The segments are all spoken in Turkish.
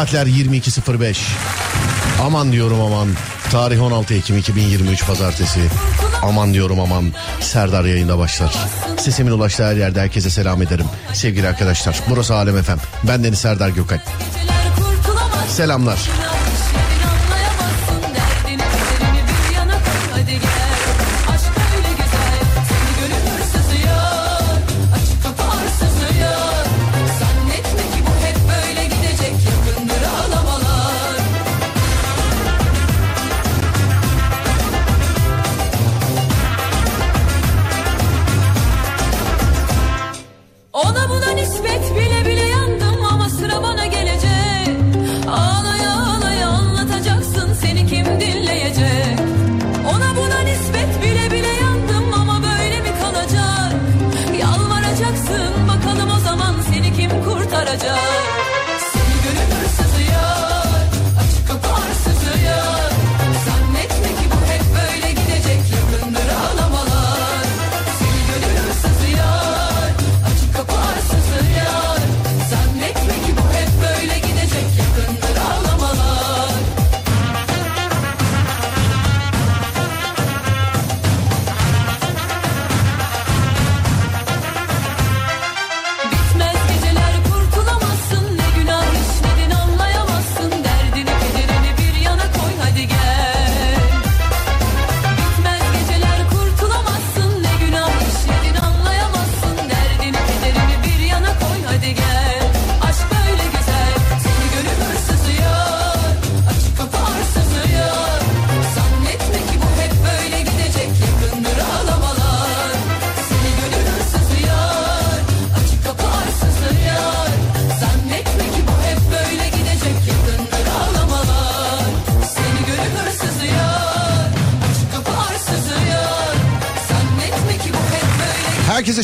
Saatler 22.05. Aman diyorum aman. Tarih 16 Ekim 2023 Pazartesi. Aman diyorum aman. Serdar yayında başlar. Sesimin ulaştığı her yerde herkese selam ederim. Sevgili arkadaşlar. Burası Alem Efem. Ben Deniz Serdar Gökay. Selamlar.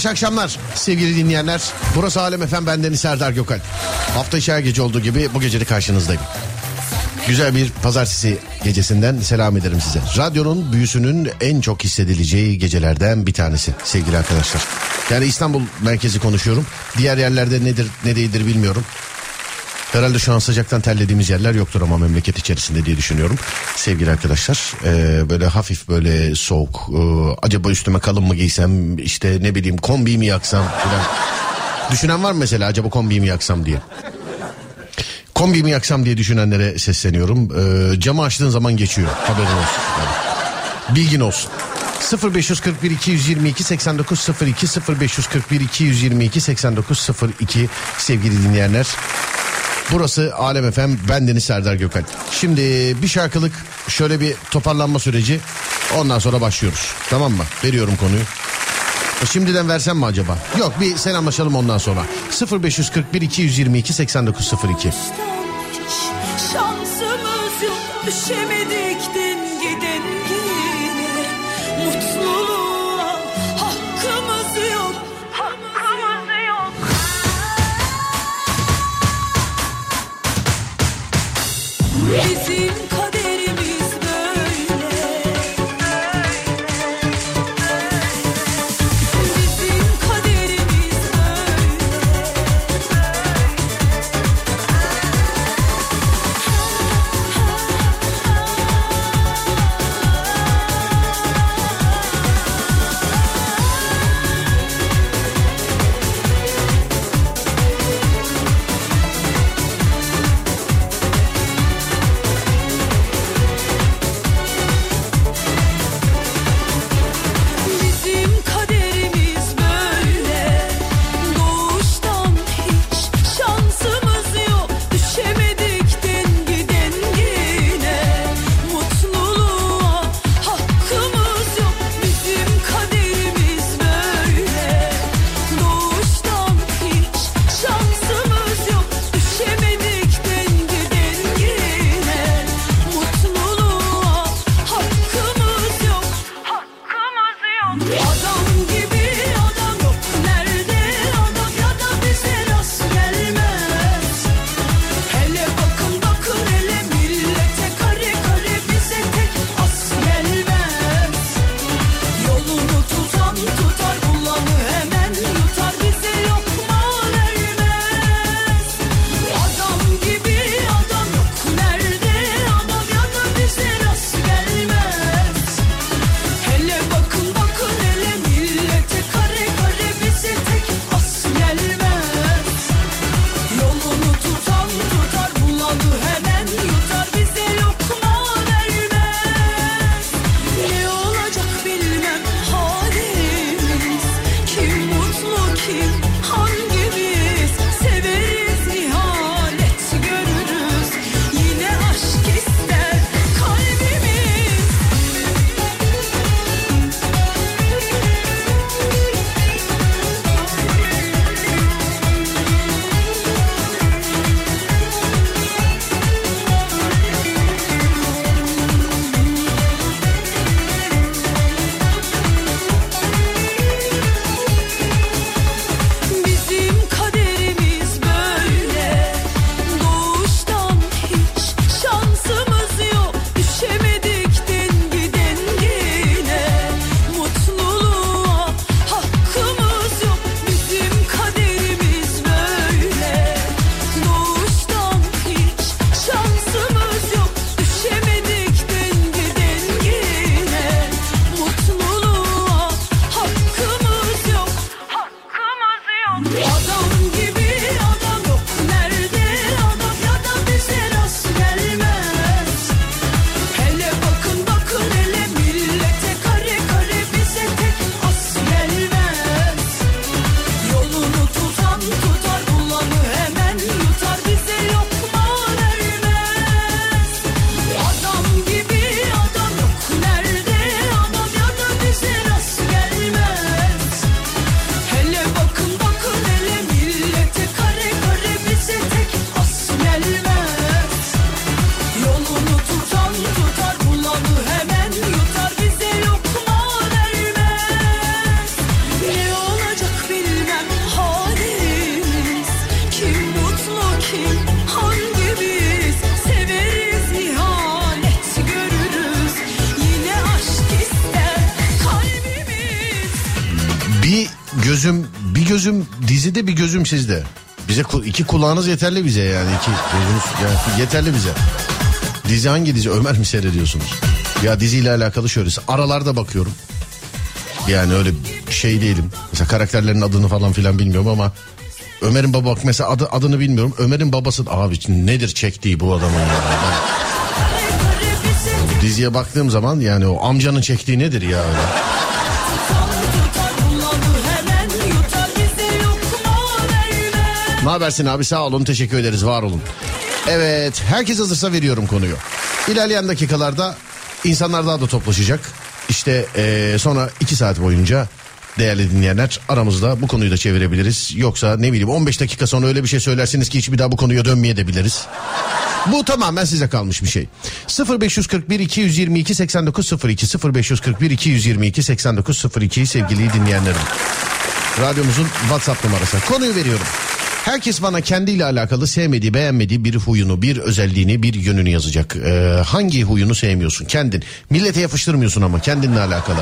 Akşamlar sevgili dinleyenler. Burası Alem Efem benden Serdar Gökal. Hafta içi her gece olduğu gibi bu gece de karşınızdayım. Güzel bir pazartesi gecesinden selam ederim size. Radyonun büyüsünün en çok hissedileceği gecelerden bir tanesi sevgili arkadaşlar. Yani İstanbul merkezi konuşuyorum. Diğer yerlerde nedir ne değildir bilmiyorum. Herhalde şu an sıcaktan terlediğimiz yerler yoktur ama memleket içerisinde diye düşünüyorum. Sevgili arkadaşlar e, böyle hafif böyle soğuk e, acaba üstüme kalın mı giysem işte ne bileyim kombi mi yaksam falan. Düşünen var mı mesela acaba kombi mi yaksam diye. Kombi mi yaksam diye düşünenlere sesleniyorum. E, camı açtığın zaman geçiyor haberin olsun. Yani. Bilgin olsun. 0541 222 8902 0541 222 8902 sevgili dinleyenler Burası Alem Efem. Ben Deniz Serdar Gökal. Şimdi bir şarkılık şöyle bir toparlanma süreci. Ondan sonra başlıyoruz. Tamam mı? Veriyorum konuyu. E, şimdiden versem mi acaba? Yok bir selamlaşalım ondan sonra. 0541 222 8902. Şansımız yok düşemedik din kulağınız yeterli bize yani iki gözünüz yani yeterli bize. Dizi hangi dizi Ömer mi seyrediyorsunuz? Ya diziyle alakalı şöyle aralarda bakıyorum. Yani öyle şey değilim. Mesela karakterlerin adını falan filan bilmiyorum ama Ömer'in baba mesela adı, adını bilmiyorum. Ömer'in babası abi nedir çektiği bu adamın ya. Ben, diziye baktığım zaman yani o amcanın çektiği nedir ya öyle. Ne habersin abi sağ olun teşekkür ederiz var olun. Evet herkes hazırsa veriyorum konuyu. İlerleyen dakikalarda insanlar daha da toplaşacak. İşte ee, sonra iki saat boyunca değerli dinleyenler aramızda bu konuyu da çevirebiliriz. Yoksa ne bileyim 15 dakika sonra öyle bir şey söylersiniz ki hiç bir daha bu konuya dönmeye de biliriz. Bu tamamen size kalmış bir şey. 0541 222 8902 0541 222 8902 sevgili dinleyenlerim. Radyomuzun WhatsApp numarası. Konuyu veriyorum. Herkes bana kendiyle alakalı sevmediği, beğenmediği bir huyunu, bir özelliğini, bir yönünü yazacak. Ee, hangi huyunu sevmiyorsun? Kendin. Millete yapıştırmıyorsun ama kendinle alakalı.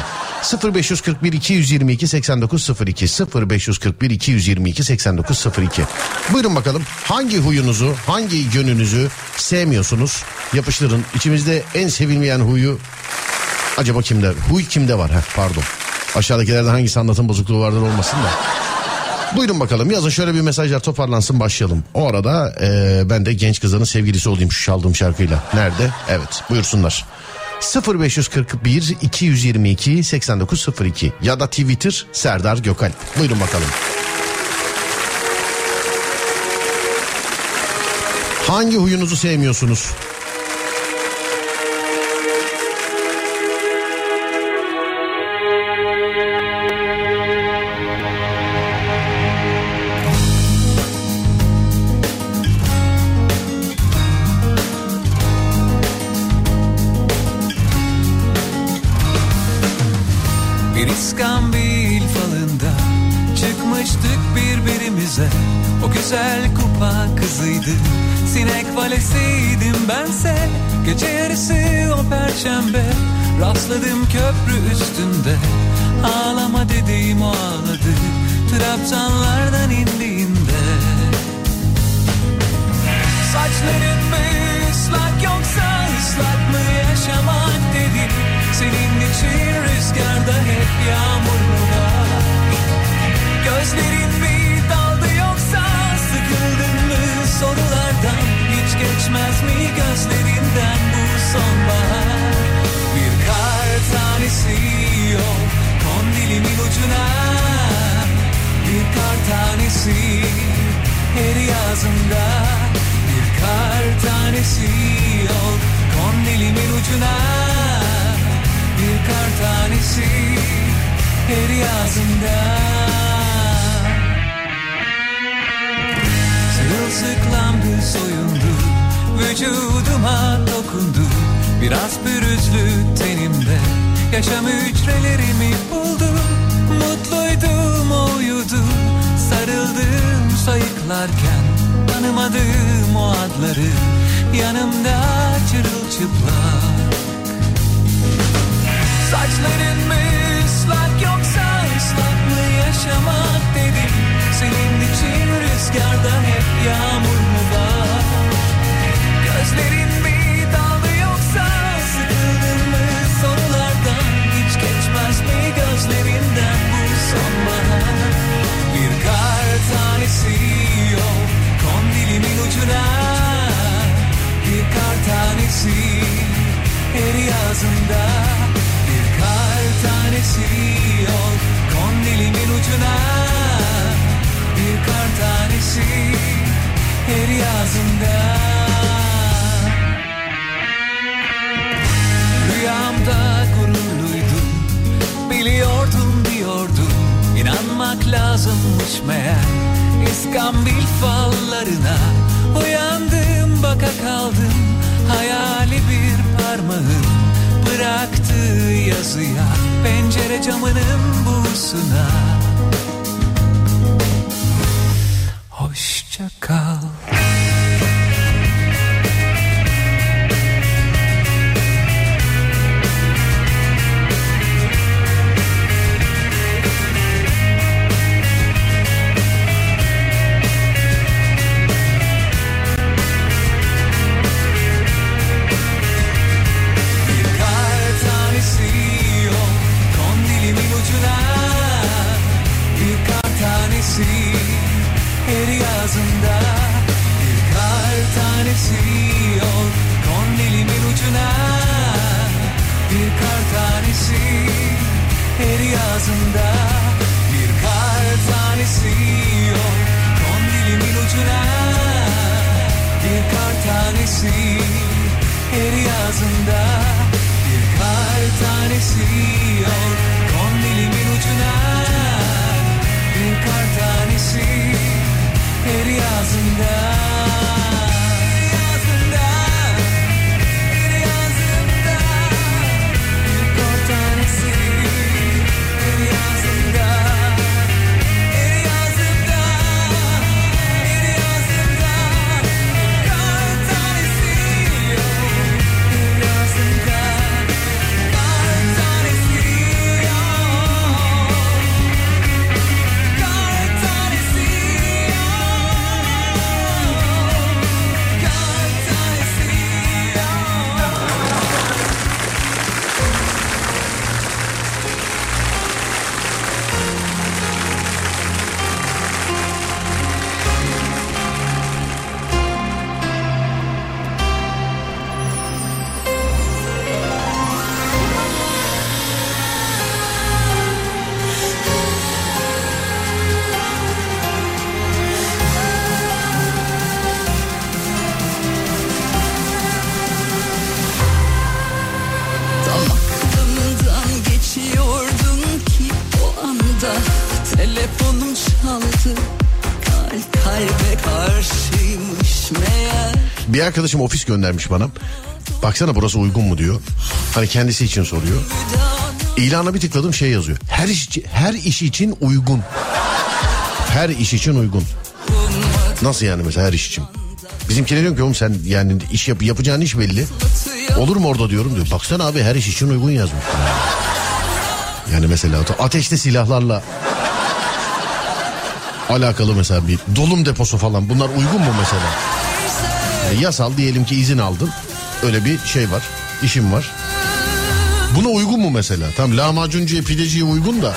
0541 222 8902 0541 222 8902 Buyurun bakalım hangi huyunuzu, hangi yönünüzü sevmiyorsunuz? Yapıştırın. İçimizde en sevilmeyen huyu acaba kimde? Huy kimde var? Heh, pardon. Aşağıdakilerden hangisi anlatım bozukluğu vardır olmasın da. Buyurun bakalım yazın şöyle bir mesajlar toparlansın başlayalım. O arada e, ben de genç kızların sevgilisi olayım şu çaldığım şarkıyla. Nerede? Evet buyursunlar. 0541 222 8902 ya da Twitter Serdar Gökal. Buyurun bakalım. Hangi huyunuzu sevmiyorsunuz? Tanesi her yazında Sırılsıklamdı soyundu Vücuduma dokundu. Biraz pürüzlü tenimde Yaşam hücrelerimi buldu. Mutluydum o uyudu Sarıldım sayıklarken Tanımadığım o adları. Yanımda çırılçıplak Saçların mı ıslak yoksa ıslak mı yaşamak dedim. Senin için rüzgarda hep yağmur mu var? Gözlerin mi daldı yoksa sıkıldın mı sorulardan? Hiç geçmez mi gözlerinden bu sonbahar? Bir kar tanesi yok kondilimin ucuna. Bir kar tanesi her yazında ol Kon dilimin ucuna Bir kar tanesi her yazında. Rüyamda gururluydum Biliyordum diyordum. İnanmak lazımmış meğer. İskambil fallarına Uyandım baka kaldım. Hayali bir parmağın Bıraktığı yazıya. Pencere camının buğusuna Hoşça kal arkadaşım ofis göndermiş bana. Baksana burası uygun mu diyor. Hani kendisi için soruyor. İlana bir tıkladım şey yazıyor. Her iş, her iş için uygun. Her iş için uygun. Nasıl yani mesela her iş için? Bizimkine diyorum ki oğlum sen yani iş yap, yapacağın iş belli. Olur mu orada diyorum diyor. Baksana abi her iş için uygun yazmış. Yani mesela ateşte silahlarla alakalı mesela bir dolum deposu falan bunlar uygun mu mesela? Yani yasal diyelim ki izin aldın. Öyle bir şey var. işim var. Buna uygun mu mesela? Tam lahmacuncuya pideciye uygun da.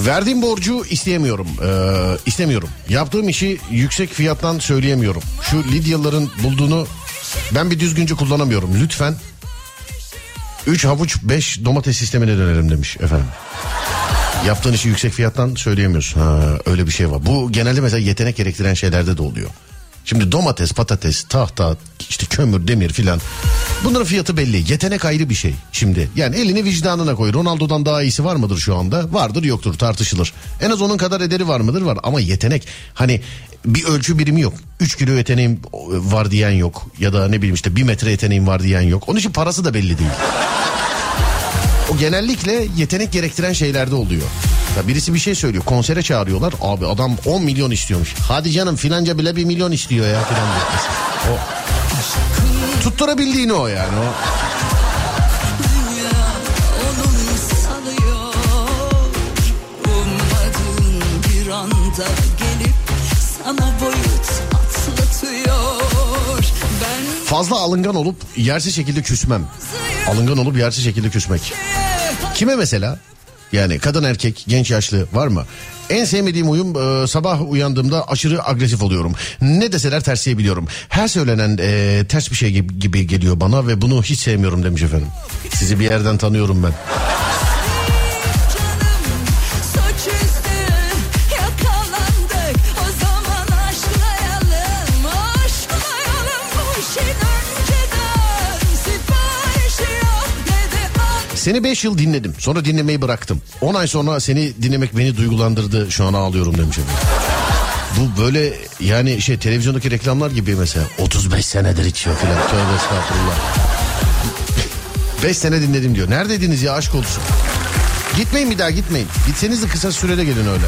Verdiğim borcu isteyemiyorum. Ee, istemiyorum. Yaptığım işi yüksek fiyattan söyleyemiyorum. Şu Lidyalıların bulduğunu ben bir düzgünce kullanamıyorum. Lütfen 3 havuç 5 domates sistemine dönerim demiş efendim. Yaptığın işi yüksek fiyattan söyleyemiyorsun. Ha, öyle bir şey var. Bu genelde mesela yetenek gerektiren şeylerde de oluyor. Şimdi domates, patates, tahta, işte kömür, demir filan. Bunların fiyatı belli. Yetenek ayrı bir şey şimdi. Yani elini vicdanına koy. Ronaldo'dan daha iyisi var mıdır şu anda? Vardır yoktur tartışılır. En az onun kadar ederi var mıdır? Var. Ama yetenek hani bir ölçü birimi yok. 3 kilo yeteneğim var diyen yok. Ya da ne bileyim işte 1 metre yeteneğim var diyen yok. Onun için parası da belli değil. O genellikle yetenek gerektiren şeylerde oluyor. Ya birisi bir şey söylüyor konsere çağırıyorlar abi adam 10 milyon istiyormuş. Hadi canım filanca bile 1 milyon istiyor ya filan. O tutturabildiğini o yani o. Fazla alıngan olup yersiz şekilde küsmem. Alıngan olup yersiz şekilde küsmek. Kime mesela? Yani kadın erkek genç yaşlı var mı? En sevmediğim uyum e, sabah uyandığımda aşırı agresif oluyorum. Ne deseler tersleyebiliyorum. Her söylenen e, ters bir şey gibi geliyor bana ve bunu hiç sevmiyorum demiş efendim. Sizi bir yerden tanıyorum ben. Seni 5 yıl dinledim. Sonra dinlemeyi bıraktım. 10 ay sonra seni dinlemek beni duygulandırdı. Şu an ağlıyorum demiş efendim. Bu böyle yani şey televizyondaki reklamlar gibi mesela 35 senedir içiyor filan. Tövbe estağfurullah. 5 sene dinledim diyor. Neredeydiniz ya aşk olsun. Gitmeyin bir daha gitmeyin. Gitseniz de kısa sürede gelin öyle.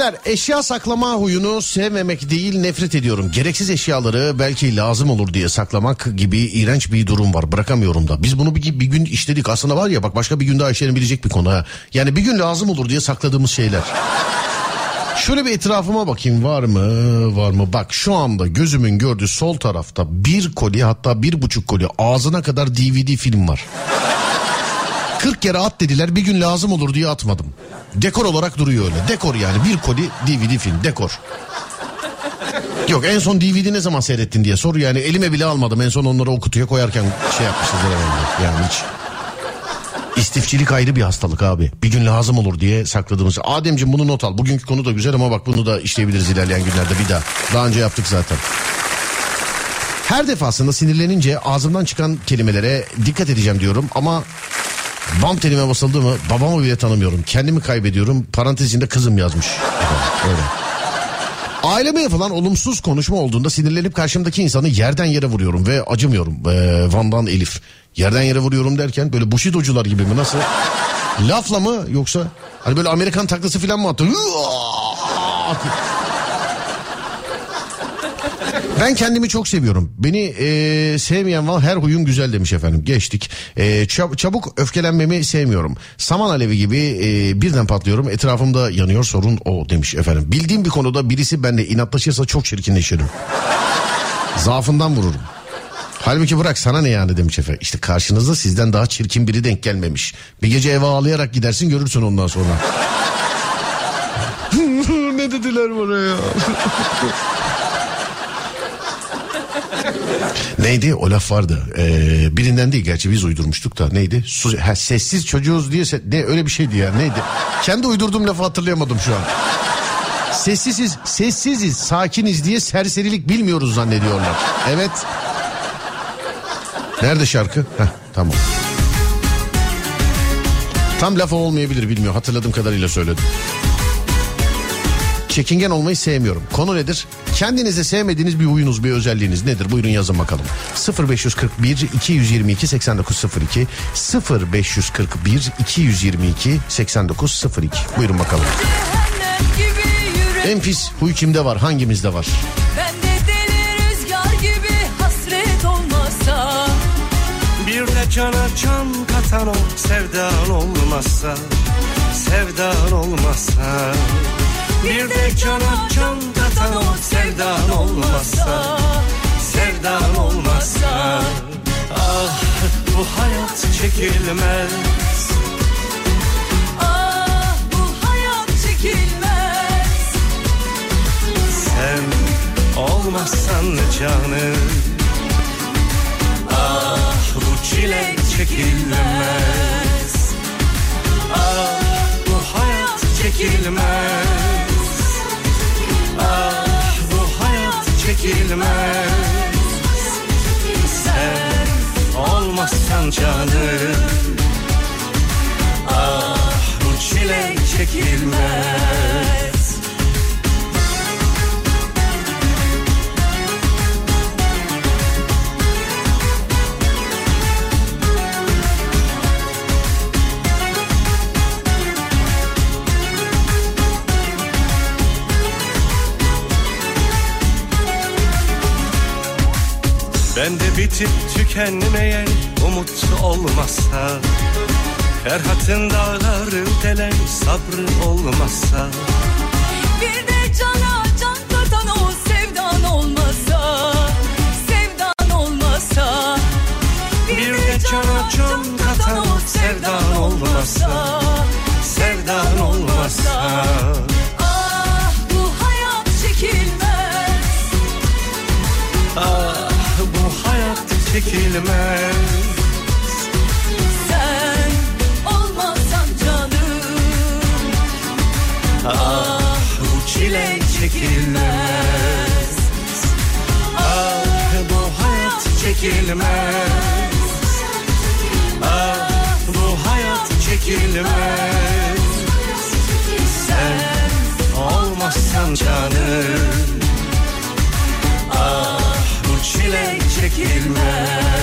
Geceler. Eşya saklama huyunu sevmemek değil nefret ediyorum. Gereksiz eşyaları belki lazım olur diye saklamak gibi iğrenç bir durum var. Bırakamıyorum da. Biz bunu bir, bir gün işledik. Aslında var ya bak başka bir gün daha işlenebilecek bir konu. Yani bir gün lazım olur diye sakladığımız şeyler. Şöyle bir etrafıma bakayım var mı var mı bak şu anda gözümün gördüğü sol tarafta bir koli hatta bir buçuk koli ağzına kadar DVD film var. 40 kere at dediler bir gün lazım olur diye atmadım. Dekor olarak duruyor öyle. Dekor yani bir koli DVD film dekor. Yok en son DVD ne zaman seyrettin diye sor yani elime bile almadım en son onları o kutuya koyarken şey yapmışız herhalde. Yani hiç. İstifçilik ayrı bir hastalık abi. Bir gün lazım olur diye sakladığımız. Ademciğim bunu not al. Bugünkü konu da güzel ama bak bunu da işleyebiliriz ilerleyen günlerde bir daha. Daha önce yaptık zaten. Her defasında sinirlenince ağzımdan çıkan kelimelere dikkat edeceğim diyorum ama bant elime basıldı mı babamı bile tanımıyorum. Kendimi kaybediyorum. Parantez içinde kızım yazmış. Öyle. Aileme yapılan olumsuz konuşma olduğunda sinirlenip karşımdaki insanı yerden yere vuruyorum ve acımıyorum. Ee, Van'dan Elif. Yerden yere vuruyorum derken böyle bushidocular gibi mi nasıl? Lafla mı yoksa hani böyle Amerikan taklası falan mı attı? Ben kendimi çok seviyorum. Beni e, sevmeyen var her huyum güzel demiş efendim. Geçtik. E, çab- çabuk öfkelenmemi sevmiyorum. Saman alevi gibi e, birden patlıyorum. Etrafımda yanıyor sorun o demiş efendim. Bildiğim bir konuda birisi benimle inatlaşırsa çok çirkinleşirim. Zaafından vururum. Halbuki bırak sana ne yani demiş efendim. İşte karşınızda sizden daha çirkin biri denk gelmemiş. Bir gece eve ağlayarak gidersin görürsün ondan sonra. ne dediler bana ya? Neydi? O laf vardı. Ee, birinden değil gerçi biz uydurmuştuk da. Neydi? Su, ha, sessiz çocuğuz diye se- ne öyle bir şeydi ya. Neydi? Kendi uydurduğum lafı hatırlayamadım şu an. Sessiziz sessiziz sakiniz diye serserilik bilmiyoruz zannediyorlar. Evet. Nerede şarkı? Heh, tamam. Tam laf olmayabilir bilmiyor hatırladığım kadarıyla söyledim Çekingen olmayı sevmiyorum. Konu nedir? Kendinize sevmediğiniz bir huyunuz, bir özelliğiniz nedir? Buyurun yazın bakalım. 0541 222 8902 0541 222 8902 Buyurun bakalım. En pis huy kimde var? Hangimizde var? Bende deli rüzgar gibi hasret olmasa Bir de cana can katan o sevdan olmazsa Sevdan olmazsa Bir de cana can katan o sevdan olmazsa Sevdan olmazsa. Ah bu hayat çekilmez. Ah bu hayat çekilmez. Sen olmazsan canım Ah bu çile çekilmez. Ah bu hayat çekilmez Ah bu hayat çekilmez. Sen olmazsan canım. Ah bu çile çekilmez Bende Bitip tükenmeye umut olmazsa. Ferhat'ın dağları delen sabrı olmazsa. Bir de cana can katan o sevdan olmasa Sevdan olmasa Bir de cana can katan o sevdan olmasa Sevdan olmasa Ah çekilmez. Sen olmasan canım. Ah bu çile çekilmez. Ah bu hayat çekilmez. Ah bu hayat çekilmez. Sen olmazsan canım. Ah çile çekilmez.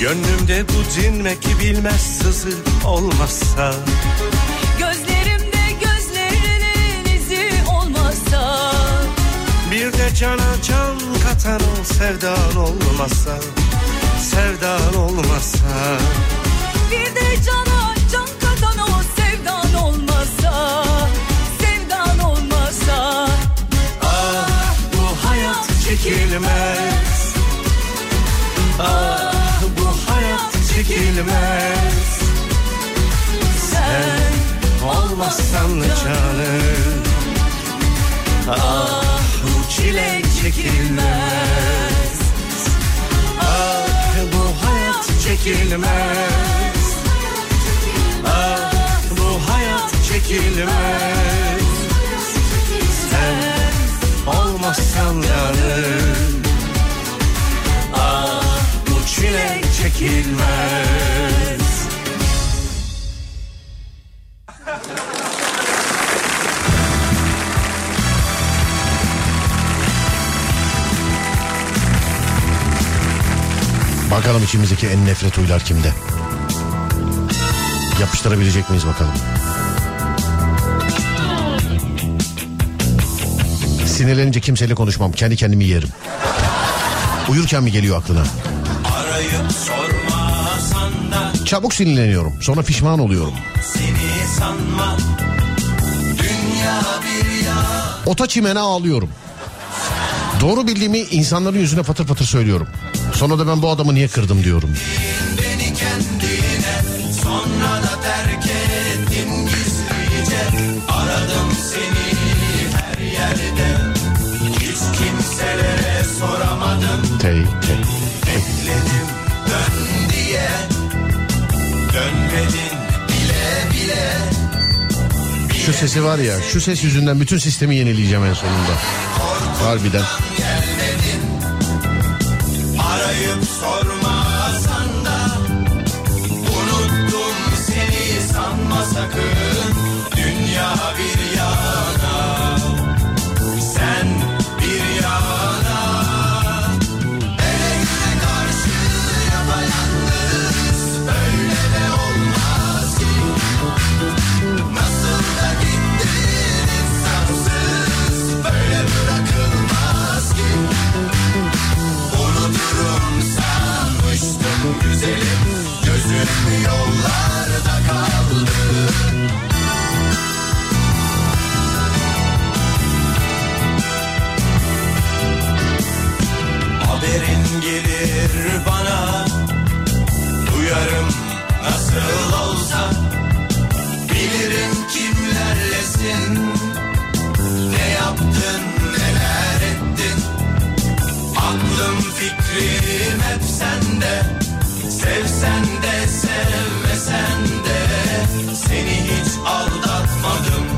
Gönlümde bu dinmek bilmez sızı olmazsa De cana can katan o sevdan olmazsa Sevdan olmazsa. Bir de cana can katan o sevdan olmasa Sevdan olmasa Ah bu hayat çekilmez. Ah bu hayat çekilmez. Sen Olmazsan canım Ah çile çekilmez. Ah bu hayat çekilmez. Ah bu hayat çekilmez. Sen olmazsan canım. Ah bu çile çekilmez Bakalım içimizdeki en nefret huylar kimde? Yapıştırabilecek miyiz bakalım? Sinirlenince kimseyle konuşmam. Kendi kendimi yerim. Uyurken mi geliyor aklına? Arayıp sormasan da Çabuk sinirleniyorum. Sonra pişman oluyorum. seni sanma Dünya bir Ota çimene ağlıyorum. Doğru bildiğimi insanların yüzüne patır patır söylüyorum. Sonra da ben bu adamı niye kırdım diyorum. Kendine sonra da terk ettin gizlice Aradım seni her yerde Hiç kimselere soramadım Tey tey. Bekledim dön diye Dönmedin bile bile Şu sesi var ya şu ses yüzünden bütün sistemi yenileyeceğim en sonunda. Harbiden. Arayıp sormasan da. Unuttum seni sanma sakın. Dünya bir Haberin gelir bana. Duyarım nasıl olsa. Bilirim kimlerlesin. Ne yaptın neler ettin? Aklım fikrim hep sende Sevsen de sevmesen de Seni hiç aldatmadım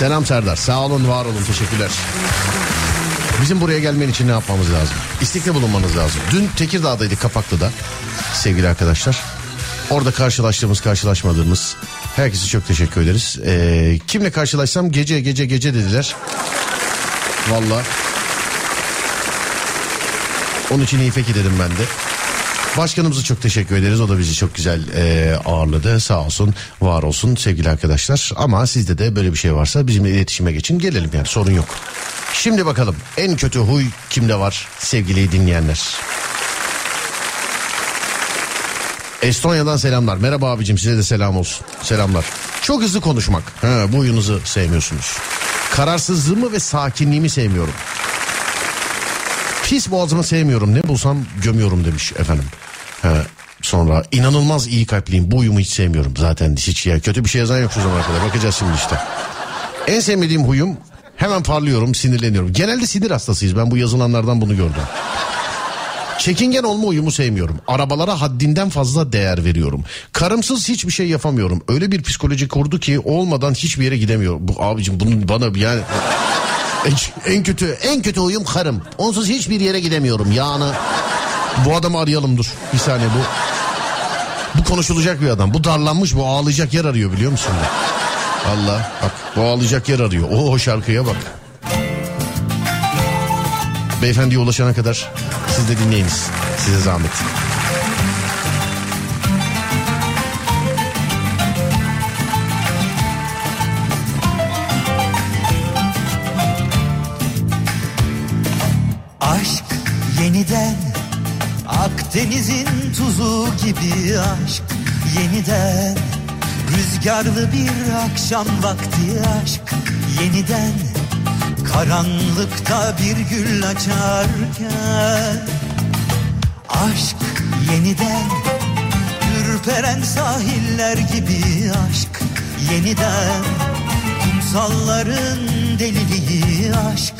Selam Serdar. Sağ olun, var olun. Teşekkürler. Bizim buraya gelmen için ne yapmamız lazım? İstekte bulunmanız lazım. Dün Tekirdağ'daydık Kapaklı'da sevgili arkadaşlar. Orada karşılaştığımız karşılaşmadığımız herkese çok teşekkür ederiz. Ee, kimle karşılaşsam gece gece gece dediler. Valla. Onun için iyi peki dedim ben de. Başkanımıza çok teşekkür ederiz. O da bizi çok güzel e, ağırladı. Sağ olsun, var olsun sevgili arkadaşlar. Ama sizde de böyle bir şey varsa bizimle iletişime geçin. Gelelim yani sorun yok. Şimdi bakalım en kötü huy kimde var sevgili dinleyenler. Estonya'dan selamlar. Merhaba abicim size de selam olsun. Selamlar. Çok hızlı konuşmak. Ha, bu huyunuzu sevmiyorsunuz. Kararsızlığımı ve sakinliğimi sevmiyorum. Pis boğazımı sevmiyorum. Ne bulsam gömüyorum demiş efendim. Ha, sonra inanılmaz iyi kalpliyim. Bu uyumu hiç sevmiyorum. Zaten hiç ya kötü bir şey yazan yok şu zamana kadar. Bakacağız şimdi işte. En sevmediğim huyum hemen parlıyorum, sinirleniyorum. Genelde sinir hastasıyız. Ben bu yazılanlardan bunu gördüm. Çekingen olma uyumu sevmiyorum. Arabalara haddinden fazla değer veriyorum. Karımsız hiçbir şey yapamıyorum. Öyle bir psikoloji kurdu ki olmadan hiçbir yere gidemiyorum. Bu abicim bunun bana yani en, en kötü en kötü uyum karım. Onsuz hiçbir yere gidemiyorum. Yani bu adamı arayalım dur. Bir saniye bu. Bu konuşulacak bir adam. Bu darlanmış bu ağlayacak yer arıyor biliyor musun? Allah bak bu ağlayacak yer arıyor. O şarkıya bak. Beyefendiye ulaşana kadar siz de dinleyiniz. Size zahmet. Yeniden Akdeniz'in tuzu gibi aşk. Yeniden Rüzgarlı bir akşam vakti aşk. Yeniden Karanlıkta bir gül açarken. Aşk yeniden Ürperen sahiller gibi aşk. Yeniden Kumsalların deliliği aşk.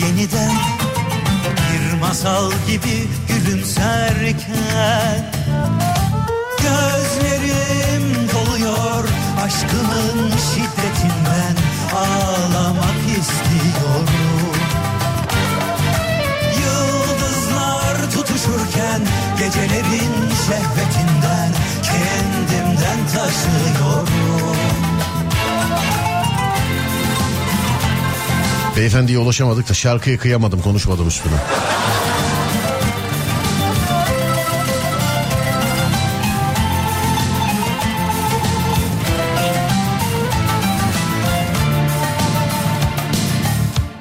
Yeniden masal gibi gülümserken Gözlerim doluyor aşkının şiddetinden Ağlamak istiyorum. Yıldızlar tutuşurken gecelerin şehvetinden Kendimden taşıyorum Beyefendiye ulaşamadık da şarkıya kıyamadım konuşmadım üstüne.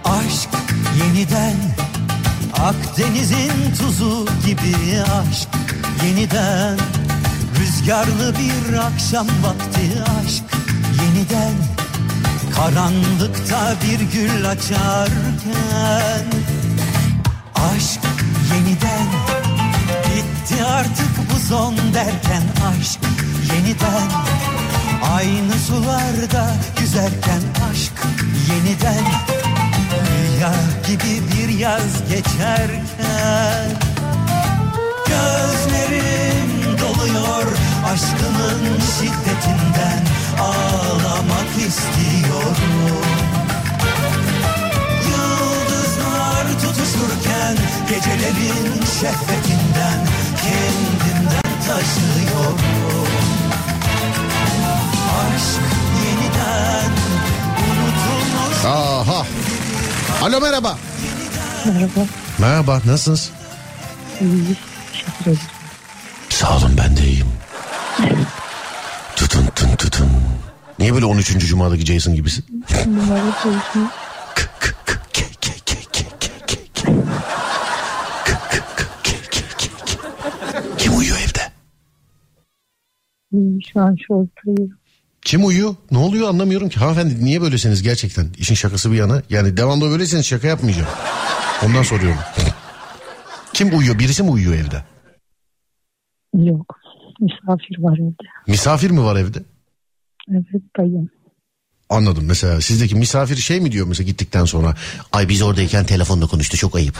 Aşk yeniden Akdeniz'in tuzu gibi aşk yeniden Rüzgarlı bir akşam vakti aşk yeniden Karanlıkta bir gül açarken Aşk yeniden Bitti artık bu son derken aşk yeniden Aynı sularda yüzerken aşk yeniden Rüya gibi bir yaz geçerken Gözlerim doluyor aşkının şiddetinden Ağlamak istiyorum Yıldızlar tutuşurken Gecelerin şehvetinden Kendimden taşıyorum Aşk yeniden unutulmuş Aha. Alo merhaba. Merhaba. Merhaba nasılsınız? İyi. Teşekkür ederim. Niye böyle 13. Cuma'daki Jason gibisin? Numara ke. Kim uyuyor evde? Şu an şorttayım. Kim uyuyor? Ne oluyor anlamıyorum ki. Hanımefendi niye böylesiniz gerçekten? İşin şakası bir yana. Yani devamlı böyleyseniz şaka yapmayacağım. Ondan soruyorum. Kim uyuyor? Birisi mi uyuyor evde? Yok. Misafir var evde. Misafir mi var evde? Evet dayım. Anladım. Mesela sizdeki misafir şey mi diyor mesela gittikten sonra? Ay biz oradayken telefonla konuştu çok ayıp.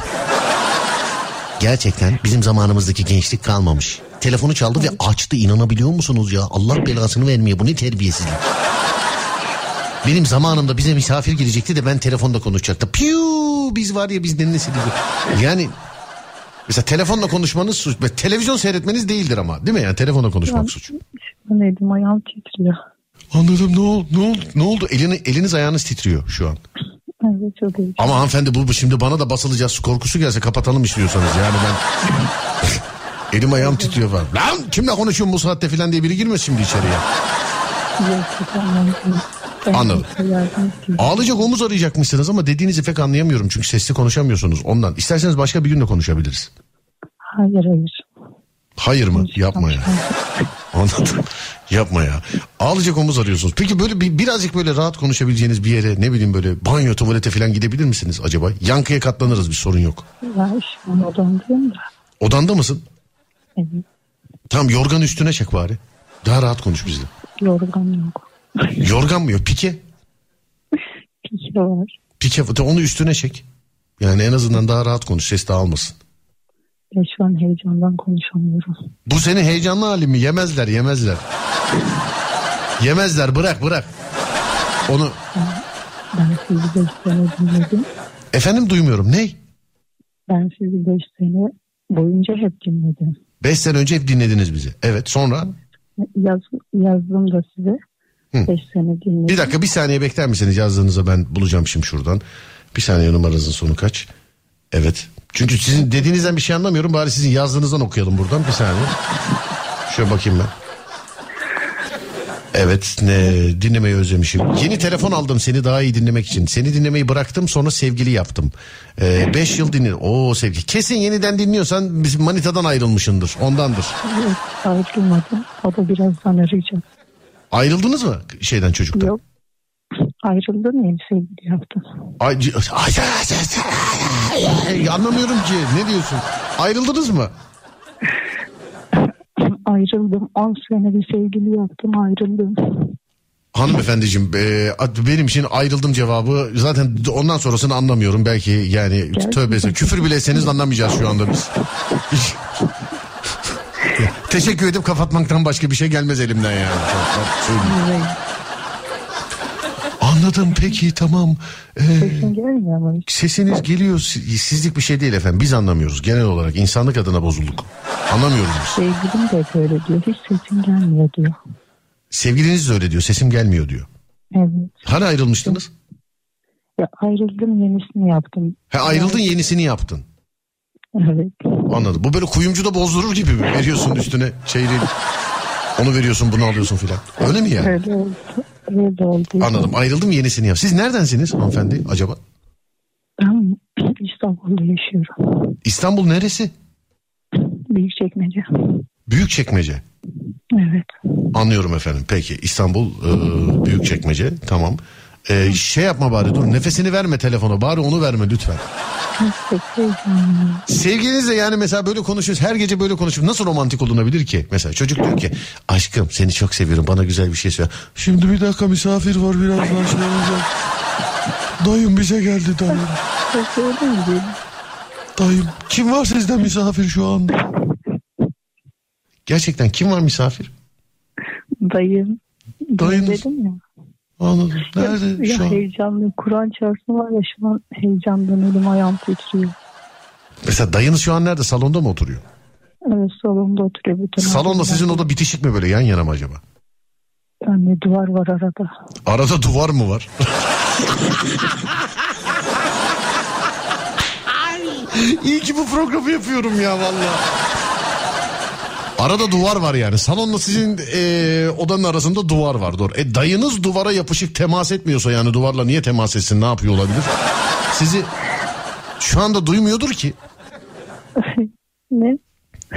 Gerçekten bizim zamanımızdaki gençlik kalmamış. Telefonu çaldı ve açtı inanabiliyor musunuz ya? Allah belasını vermiyor bu ne terbiyesizlik. Benim zamanımda bize misafir gelecekti de ben telefonda konuşacaktım. Piu biz var ya biz nesildi. Yani mesela telefonla konuşmanız suç. Televizyon seyretmeniz değildir ama değil mi yani telefonla konuşmak suç. Şu an elim ayağım titriyor. Anladım ne oldu ne oldu ne oldu elini, eliniz ayağınız titriyor şu an. Evet çok iyi. Ama hanımefendi bu, şimdi bana da basılacağız korkusu gelse kapatalım istiyorsanız yani ben elim ayağım titriyor falan. Lan kimle konuşuyorsun bu saatte falan diye biri girmez şimdi içeriye. Anladım. Ağlayacak omuz arayacakmışsınız ama dediğinizi pek anlayamıyorum çünkü sesli konuşamıyorsunuz ondan. İsterseniz başka bir günde konuşabiliriz. Hayır hayır. Hayır mı? Yapma ya. Anladım. Yapma ya. Ağlayacak omuz arıyorsunuz. Peki böyle bir, birazcık böyle rahat konuşabileceğiniz bir yere ne bileyim böyle banyo tuvalete falan gidebilir misiniz acaba? Yankıya katlanırız bir sorun yok. Ya şu an odamdayım da. Odanda mısın? Evet. Tamam yorgan üstüne çek bari. Daha rahat konuş bizle. Yorgan yok. Yorgan mı yok? Pike. Pike var. Pike onu üstüne çek. Yani en azından daha rahat konuş. Ses dağılmasın. Ya şu an heyecandan konuşamıyorum. Bu senin heyecanlı halin mi? Yemezler yemezler. yemezler bırak bırak. Onu Ben sizi beş sene dinledim. efendim duymuyorum. Ne? Ben sizi beş sene boyunca hep dinledim. Beş sene önce hep dinlediniz bizi. Evet sonra Yaz, yazdım da size. Hı. Beş sene dinledim. bir dakika bir saniye bekler misiniz yazdığınızı ben bulacağım şimdi şuradan. Bir saniye numaranızın sonu kaç? Evet. Çünkü sizin dediğinizden bir şey anlamıyorum. Bari sizin yazdığınızdan okuyalım buradan. Bir saniye. Şöyle bakayım ben. Evet ne dinlemeyi özlemişim. Yeni telefon aldım seni daha iyi dinlemek için. Seni dinlemeyi bıraktım sonra sevgili yaptım. Ee, beş yıl dinledim. Oo sevgili. Kesin yeniden dinliyorsan bizim manitadan ayrılmışındır. Ondandır. Ayrılmadım. O da birazdan arayacak. Ayrıldınız mı şeyden çocuktan? Yok. Ayrıldım yeni sevgili yaptım. Ay, c- ay, ay, ay, ay, anlamıyorum ki. Ne diyorsun? Ayrıldınız mı? Ayrıldım. 10 sene bir sevgili yaptım ayrıldım. Hanımefendiciğim e, benim için ayrıldım cevabı zaten ondan sonrasını anlamıyorum. Belki yani tövbe estağfurullah. küfür bile etseniz anlamayacağız şu anda biz. Teşekkür edip kapatmaktan başka bir şey gelmez elimden yani. Anladım peki tamam. Ee, Sesin gelmiyor ama sesiniz geliyor Si- sizlik bir şey değil efendim biz anlamıyoruz genel olarak insanlık adına bozulduk. Anlamıyoruz biz. Sevgilim de böyle diyor. Hiç sesin gelmiyor diyor. Sevgiliniz de öyle diyor sesim gelmiyor diyor. Evet. Hani ayrılmıştınız? Ya ayrıldım yenisini yaptım. He ayrıldın yenisini yaptın. Evet. Anladım. Bu böyle kuyumcu da bozdurur gibi mi? Veriyorsun üstüne çeyreği. Onu veriyorsun bunu alıyorsun filan. Öyle mi yani? Öyle oldu. Öyle oldu. Anladım. Ayrıldım yenisini yap. Siz neredensiniz hanımefendi acaba? Ben İstanbul'da yaşıyorum. İstanbul neresi? Büyükçekmece. Büyükçekmece. Evet. Anlıyorum efendim. Peki İstanbul e, Büyükçekmece. Tamam. E, şey yapma bari dur nefesini verme telefona bari onu verme lütfen. Sevgilinizle yani mesela böyle konuşuyoruz her gece böyle konuşup nasıl romantik olunabilir ki? Mesela çocuk diyor ki aşkım seni çok seviyorum bana güzel bir şey söyle. Şimdi bir dakika misafir var şey olacak. Dayım bize geldi dayım. Dayım kim var sizde misafir şu anda? Gerçekten kim var misafir? Dayım. Dayınız. Dedim ya. Anladım. Nerede ya şu an? heyecanlı. Kur'an çarpsın var ya şu an heyecandan elim ayağım titriyor. Mesela dayınız şu an nerede? Salonda mı oturuyor? Evet salonda oturuyor. Bütün Salonda adamlar. sizin oda bitişik mi böyle yan yana mı acaba? Yani duvar var arada. Arada duvar mı var? İyi ki bu programı yapıyorum ya valla. Arada duvar var yani. Salonla sizin e, odanın arasında duvar var. Doğru. E, dayınız duvara yapışık temas etmiyorsa yani duvarla niye temas etsin ne yapıyor olabilir? Sizi şu anda duymuyordur ki. ne?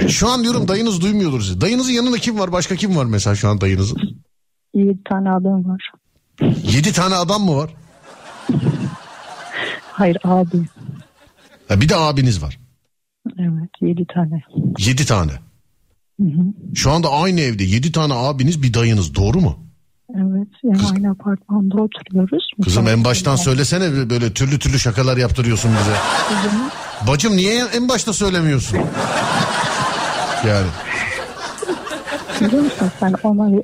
Şu an diyorum dayınız duymuyordur sizi. Dayınızın yanında kim var? Başka kim var mesela şu an dayınızın? Yedi tane adam var. Yedi tane adam mı var? Hayır abi. Ha, bir de abiniz var. Evet yedi tane. Yedi tane. Şu anda aynı evde yedi tane abiniz bir dayınız doğru mu? Evet yani aynı apartmanda oturuyoruz. Kızım en baştan söylesene böyle türlü türlü şakalar yaptırıyorsun bize. Bacım niye en başta söylemiyorsun? Yani Biliyor musun sen ona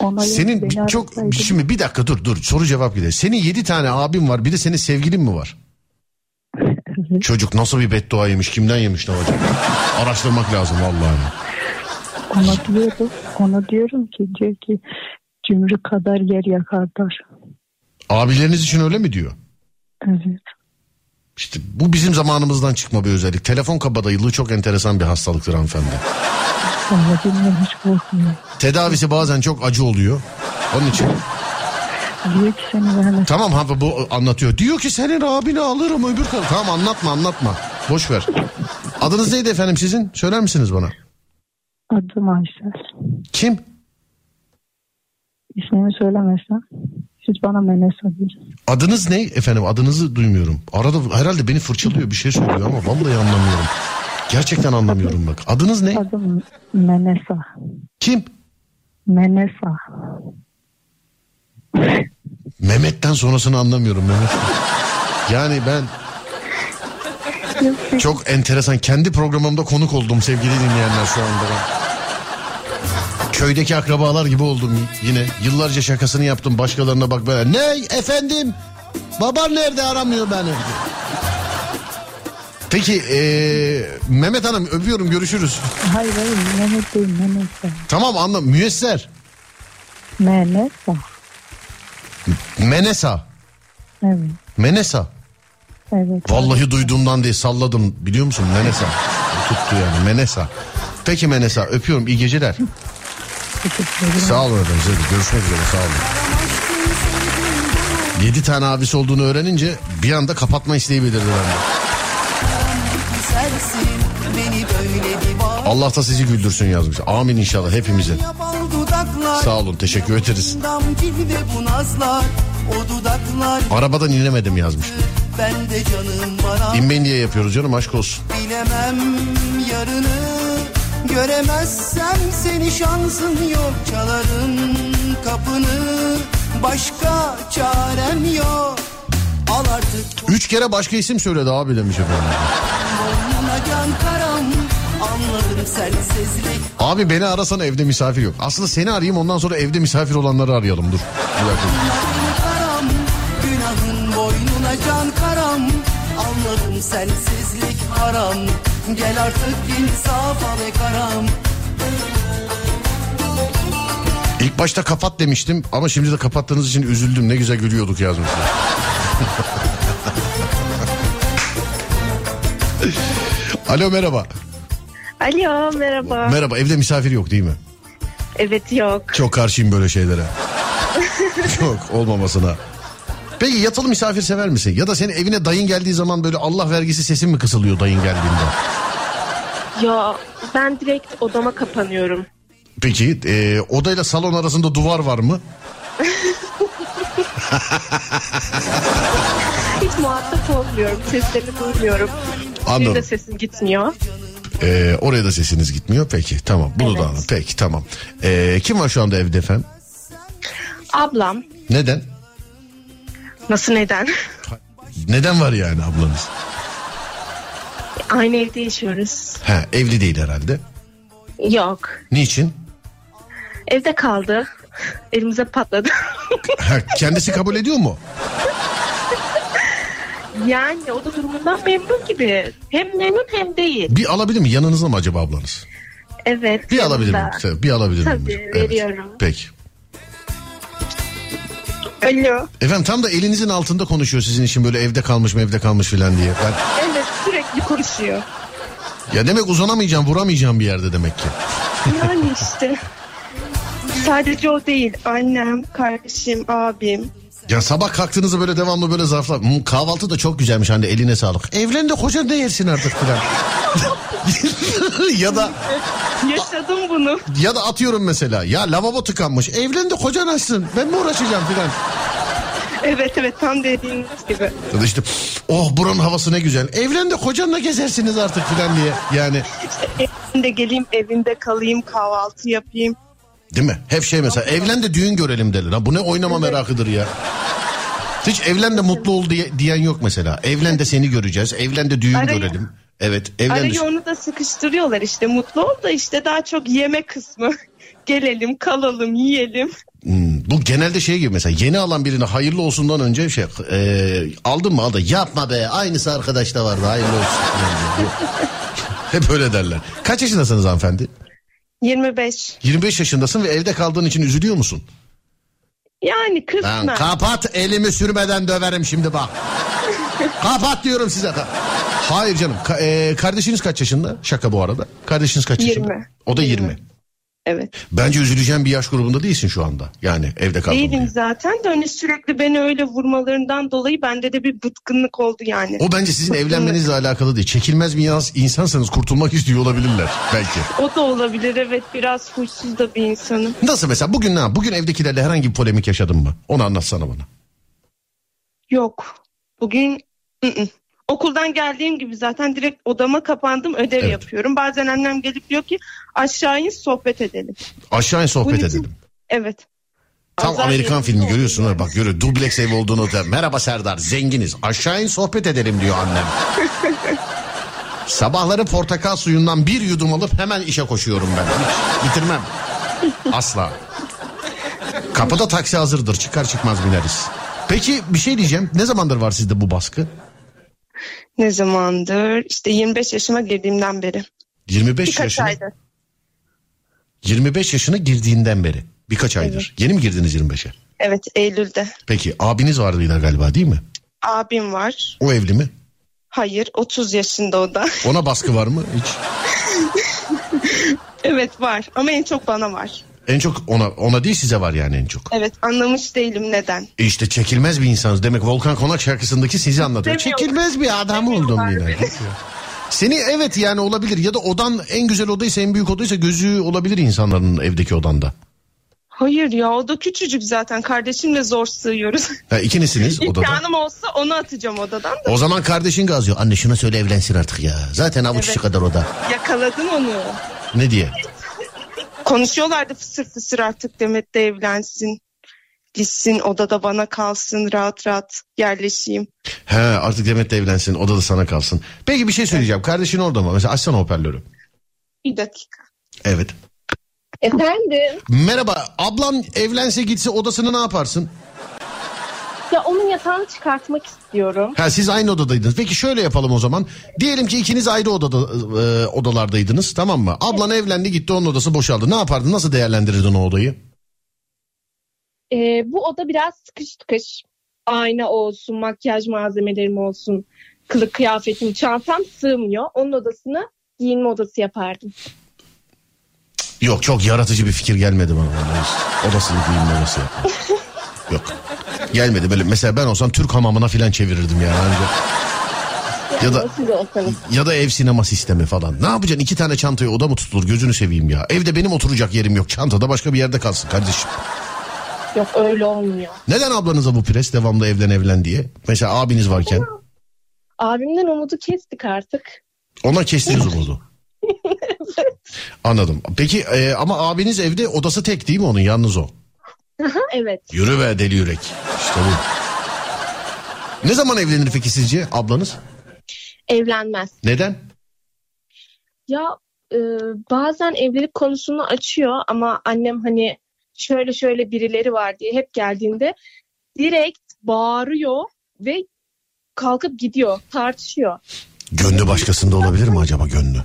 Ona, Senin çok arasaydın. şimdi bir dakika dur dur soru cevap gidelim. Senin yedi tane abin var bir de senin sevgilin mi var? Çocuk nasıl bir beddua yemiş kimden yemiş ne hocam? Araştırmak lazım vallahi. Ona diyorum, ona diyorum ki diyor ki cümrü kadar yer yakarlar. Abileriniz için öyle mi diyor? Evet. İşte bu bizim zamanımızdan çıkma bir özellik. Telefon kabadayılığı çok enteresan bir hastalıktır hanımefendi. Tedavisi bazen çok acı oluyor. Onun için Diyor ki seni vermez. tamam ha bu anlatıyor. Diyor ki senin abini alırım öbür taraf. Tamam anlatma anlatma. Boş ver. Adınız neydi efendim sizin? Söyler misiniz bana? Adım Aysel. Kim? İsmini söylemezsen siz bana Menesa diyorsunuz. Adınız ne efendim? Adınızı duymuyorum. Arada herhalde beni fırçalıyor bir şey söylüyor ama vallahi anlamıyorum. Gerçekten anlamıyorum bak. Adınız ne? Adım Menesa. Kim? Menesa. Mehmet'ten sonrasını anlamıyorum Mehmet. Yani ben çok enteresan kendi programımda konuk oldum sevgili dinleyenler şu anda ben. Köydeki akrabalar gibi oldum yine. Yıllarca şakasını yaptım başkalarına bak böyle. Ne efendim? Baban nerede aramıyor beni? Peki eee, Mehmet Hanım öpüyorum görüşürüz. Hayır hayır Mehmet değil Menesa. Tamam anladım. Müyesser. Menesa. Menesa. Evet. Menesa. Evet. Vallahi duyduğumdan değil salladım biliyor musun Menesa. Tuttu yani Menesa. Peki Menesa öpüyorum iyi geceler. Sağ olun efendim size görüşmek üzere sağ olun. Yedi tane abisi olduğunu öğrenince bir anda kapatma isteği belirdi bende. Allah da sizi güldürsün yazmış. Amin inşallah hepimize. Sağ olun teşekkür ederiz. Arabadan inemedim yazmış. Ben de canım bana. İnmeyin diye yapıyoruz canım aşk olsun. Bilemem yarını Göremezsem seni şansın yok Çalarım kapını Başka çarem yok Al artık Üç kere başka isim söyledi abi demiş efendim. Abi beni arasana evde misafir yok. Aslında seni arayayım ondan sonra evde misafir olanları arayalım dur. Bir dakika. Can karam Anladım sensizlik haram Gel artık insaf al e karam İlk başta kapat demiştim ama şimdi de kapattığınız için üzüldüm. Ne güzel gülüyorduk yazmışlar. Alo merhaba. Alo merhaba. Merhaba evde misafir yok değil mi? evet yok. Çok karşıyım böyle şeylere. Çok olmamasına. Peki yatılı misafir sever misin? Ya da senin evine dayın geldiği zaman böyle Allah vergisi sesin mi kısılıyor dayın geldiğinde? Ya ben direkt odama kapanıyorum. Peki e, odayla salon arasında duvar var mı? Hiç muhatap olmuyorum. Seslerini duymuyorum. Anladım. Bir de sesim gitmiyor. E, oraya da sesiniz gitmiyor. Peki tamam bunu da Evet. anladım. Peki tamam. E, kim var şu anda evde efendim? Ablam. Neden? Nasıl neden? Neden var yani ablanız? Aynı evde yaşıyoruz. Ha evli değil herhalde. Yok. Niçin? Evde kaldı. Elimize patladı. Ha, kendisi kabul ediyor mu? yani o da durumundan memnun gibi. Hem memnun hem değil. Bir alabilir mi? Yanınızda mı acaba ablanız? Evet. Bir alabilir miyim? Bir alabilir miyim? Tabii, veriyorum. Peki. Alo. Efendim tam da elinizin altında konuşuyor sizin için böyle evde kalmış mı evde kalmış filan diye. Ben, Evet sürekli konuşuyor. ya demek uzanamayacağım vuramayacağım bir yerde demek ki. Yani işte. Sadece o değil. Annem, kardeşim, abim. Ya sabah kalktığınızda böyle devamlı böyle zarflar. "Hmm, kahvaltı da çok güzelmiş anne eline sağlık. Evlen de kocan ne yersin artık filan. ya da Yaşadım bunu. ya da atıyorum mesela ya lavabo tıkanmış. Evlen de kocan açsın. Ben mi uğraşacağım filan. Evet evet tam dediğiniz gibi. Ya da işte oh buranın havası ne güzel. Evlen de kocanla gezersiniz artık filan diye. Yani Evinde geleyim, evinde kalayım, kahvaltı yapayım. Değil mi? Hep şey mesela evlen de düğün görelim derler. Ha, bu ne oynama merakıdır ya. Hiç evlen de mutlu ol diye, diyen yok mesela. Evlen de seni göreceğiz. Evlen de düğün Araya- görelim. Evet evlen de... Arayı onu da sıkıştırıyorlar işte. Mutlu ol da işte daha çok yeme kısmı. Gelelim, kalalım, yiyelim. Hmm, bu genelde şey gibi mesela yeni alan birine hayırlı olsundan önce şey e, aldın mı aldı yapma be aynısı arkadaşta vardı hayırlı olsun. Hep öyle derler. Kaç yaşındasınız hanımefendi? 25. 25 yaşındasın ve evde kaldığın için üzülüyor musun? Yani kısmen. kapat elimi sürmeden döverim şimdi bak. kapat diyorum size. Hayır canım. Ka- e, kardeşiniz kaç yaşında? Şaka bu arada. Kardeşiniz kaç yaşında? 20. O da 20. evet. Bence üzüleceğin bir yaş grubunda değilsin şu anda. Yani evde kaldın Değilim diye. zaten de hani sürekli beni öyle vurmalarından dolayı bende de bir bıtkınlık oldu yani. O bence sizin evlenmenizle alakalı değil. Çekilmez bir yans- insansanız kurtulmak istiyor olabilirler belki. O da olabilir evet biraz huysuz da bir insanım. Nasıl mesela bugün ne? Bugün evdekilerle herhangi bir polemik yaşadın mı? Onu anlatsana bana. Yok. Bugün ı-ı. Okuldan geldiğim gibi zaten direkt odama kapandım ödev Evet. yapıyorum. Bazen annem gelip diyor ki aşağı in sohbet edelim. Aşağı in sohbet Bunun için- edelim. Evet. Tam Azar Amerikan filmi görüyorsun bak görüyor. Dubleks ev olduğunu da. Merhaba Serdar zenginiz. Aşağı in sohbet edelim diyor annem. Sabahları portakal suyundan bir yudum alıp hemen işe koşuyorum ben. Hiç bitirmem. Asla. Kapıda taksi hazırdır. Çıkar çıkmaz bineriz. Peki bir şey diyeceğim. Ne zamandır var sizde bu baskı? Ne zamandır? İşte 25 yaşıma girdiğimden beri. 25 Birkaç yaşına, aydır. 25 yaşına girdiğinden beri. Birkaç aydır. Yeni mi girdiniz 25'e? Evet Eylül'de. Peki abiniz vardı galiba değil mi? Abim var. O evli mi? Hayır 30 yaşında o da. Ona baskı var mı hiç? evet var ama en çok bana var. En çok ona ona değil size var yani en çok. Evet anlamış değilim neden. E İşte çekilmez bir insanız. Demek Volkan Konak şarkısındaki sizi anlatıyor. Demiyor. Çekilmez bir adam oldum yine. Seni evet yani olabilir ya da odan en güzel odaysa en büyük odaysa gözü olabilir insanların evdeki odanda. Hayır ya o da küçücük zaten kardeşimle zor sığıyoruz. Ha, ikinizsiniz odada. İmkanım olsa onu atacağım odadan da O zaman kardeşin gazıyor. Anne şuna söyle evlensin artık ya. Zaten avuç Evet. kadar oda. yakaladım onu. Ne diye? Konuşuyorlardı fısır fısır artık Demet de evlensin. Gitsin odada bana kalsın rahat rahat yerleşeyim. He artık Demet de evlensin oda da sana kalsın. Peki bir şey söyleyeceğim. Kardeşin orada mı? Mesela açsana hoparlörü. Bir dakika. Evet. Efendim? Merhaba ablan evlense gitse odasını ne yaparsın? Ya onun yatağını çıkartmak istiyorum. Ha siz aynı odadaydınız. Peki şöyle yapalım o zaman. Diyelim ki ikiniz ayrı odada e, odalardaydınız tamam mı? Ablan evlendi gitti onun odası boşaldı. Ne yapardın? Nasıl değerlendirirdin o odayı? Ee, bu oda biraz sıkış tıkış. Ayna olsun, makyaj malzemelerim olsun, kılık kıyafetim, çantam sığmıyor. Onun odasını giyinme odası yapardım. Yok çok yaratıcı bir fikir gelmedi bana. Odasını giyinme odası yapmak. Yok. Gelmedi böyle. Mesela ben olsam Türk hamamına falan çevirirdim yani. Ancak- Ya da-. Ya da ev sinema sistemi falan. Ne yapacaksın? İki tane çantaya oda mı tutulur? Gözünü seveyim ya. Evde benim oturacak yerim yok. Çantada başka bir yerde kalsın kardeşim. Yok öyle olmuyor. Neden ablanıza bu pres devamlı evlen evlen diye? Mesela abiniz varken. Abimden umudu kestik artık. Ona kestiniz umudu. Anladım. Peki e, ama abiniz evde odası tek değil mi onun yalnız o? Evet. Yürü be deli yürek. İşte bu. Ne zaman evlenir peki sizce ablanız? Evlenmez. Neden? Ya e, bazen evlilik konusunu açıyor ama annem hani şöyle şöyle birileri var diye hep geldiğinde direkt bağırıyor ve kalkıp gidiyor, tartışıyor. Gönlü başkasında olabilir mi acaba gönlü?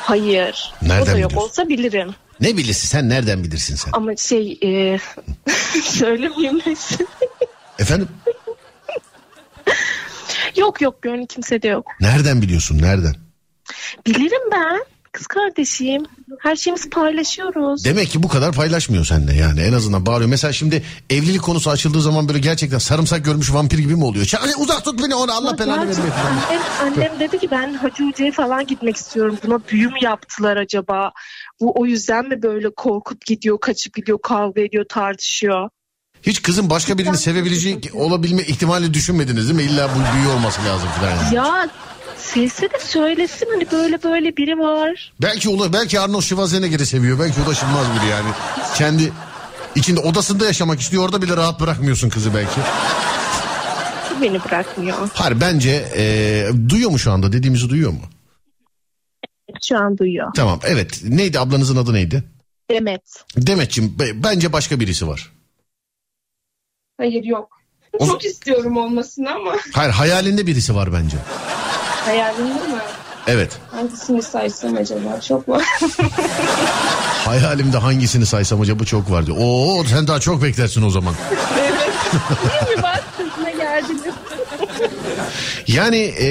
Hayır. Nereden o da yok biliyorsun? olsa bilirim. Ne bilirsin sen nereden bilirsin sen? Ama şey e, söylemeyeyim neyse. Efendim Yok yok gönlü kimsede yok. nereden biliyorsun nereden? Bilirim ben. Kız kardeşim. Her şeyimizi paylaşıyoruz. Demek ki bu kadar paylaşmıyor seninle yani en azından bağırıyor. Mesela şimdi evlilik konusu açıldığı zaman böyle gerçekten sarımsak görmüş vampir gibi mi oluyor? Çağır, uzak tut beni onu Allah belanı vermesin. Annem, annem dedi ki ben Hacı Hoca'ya falan gitmek istiyorum. Buna büyü mü yaptılar acaba? Bu o yüzden mi böyle korkup gidiyor, kaçıp gidiyor, kavga ediyor, tartışıyor? Hiç kızın başka birini sevebileceği olabilme ihtimali düşünmediniz değil mi? İlla bu büyü olması lazım falan yani. Ya sesi de söylesin hani böyle böyle biri var. Belki ula, belki Arnold Schwarzenegger'i seviyor. Belki ulaşılmaz biri yani. Kendi içinde odasında yaşamak istiyor. Orada bile rahat bırakmıyorsun kızı belki. Beni bırakmıyor. Hayır bence e, duyuyor mu şu anda? Dediğimizi duyuyor mu? Şu an duyuyor. Tamam evet. Neydi ablanızın adı neydi? Demet. Demetciğim be- bence başka birisi var. Hayır yok. O- Çok istiyorum olmasını ama Hayır hayalinde birisi var bence. hayalimde mi? Evet. Hangisini saysam acaba? Çok var. Hayalimde hangisini saysam acaba çok vardı. Oo sen daha çok beklersin o zaman. evet. Değil mi? Bak geldiniz. Yani e,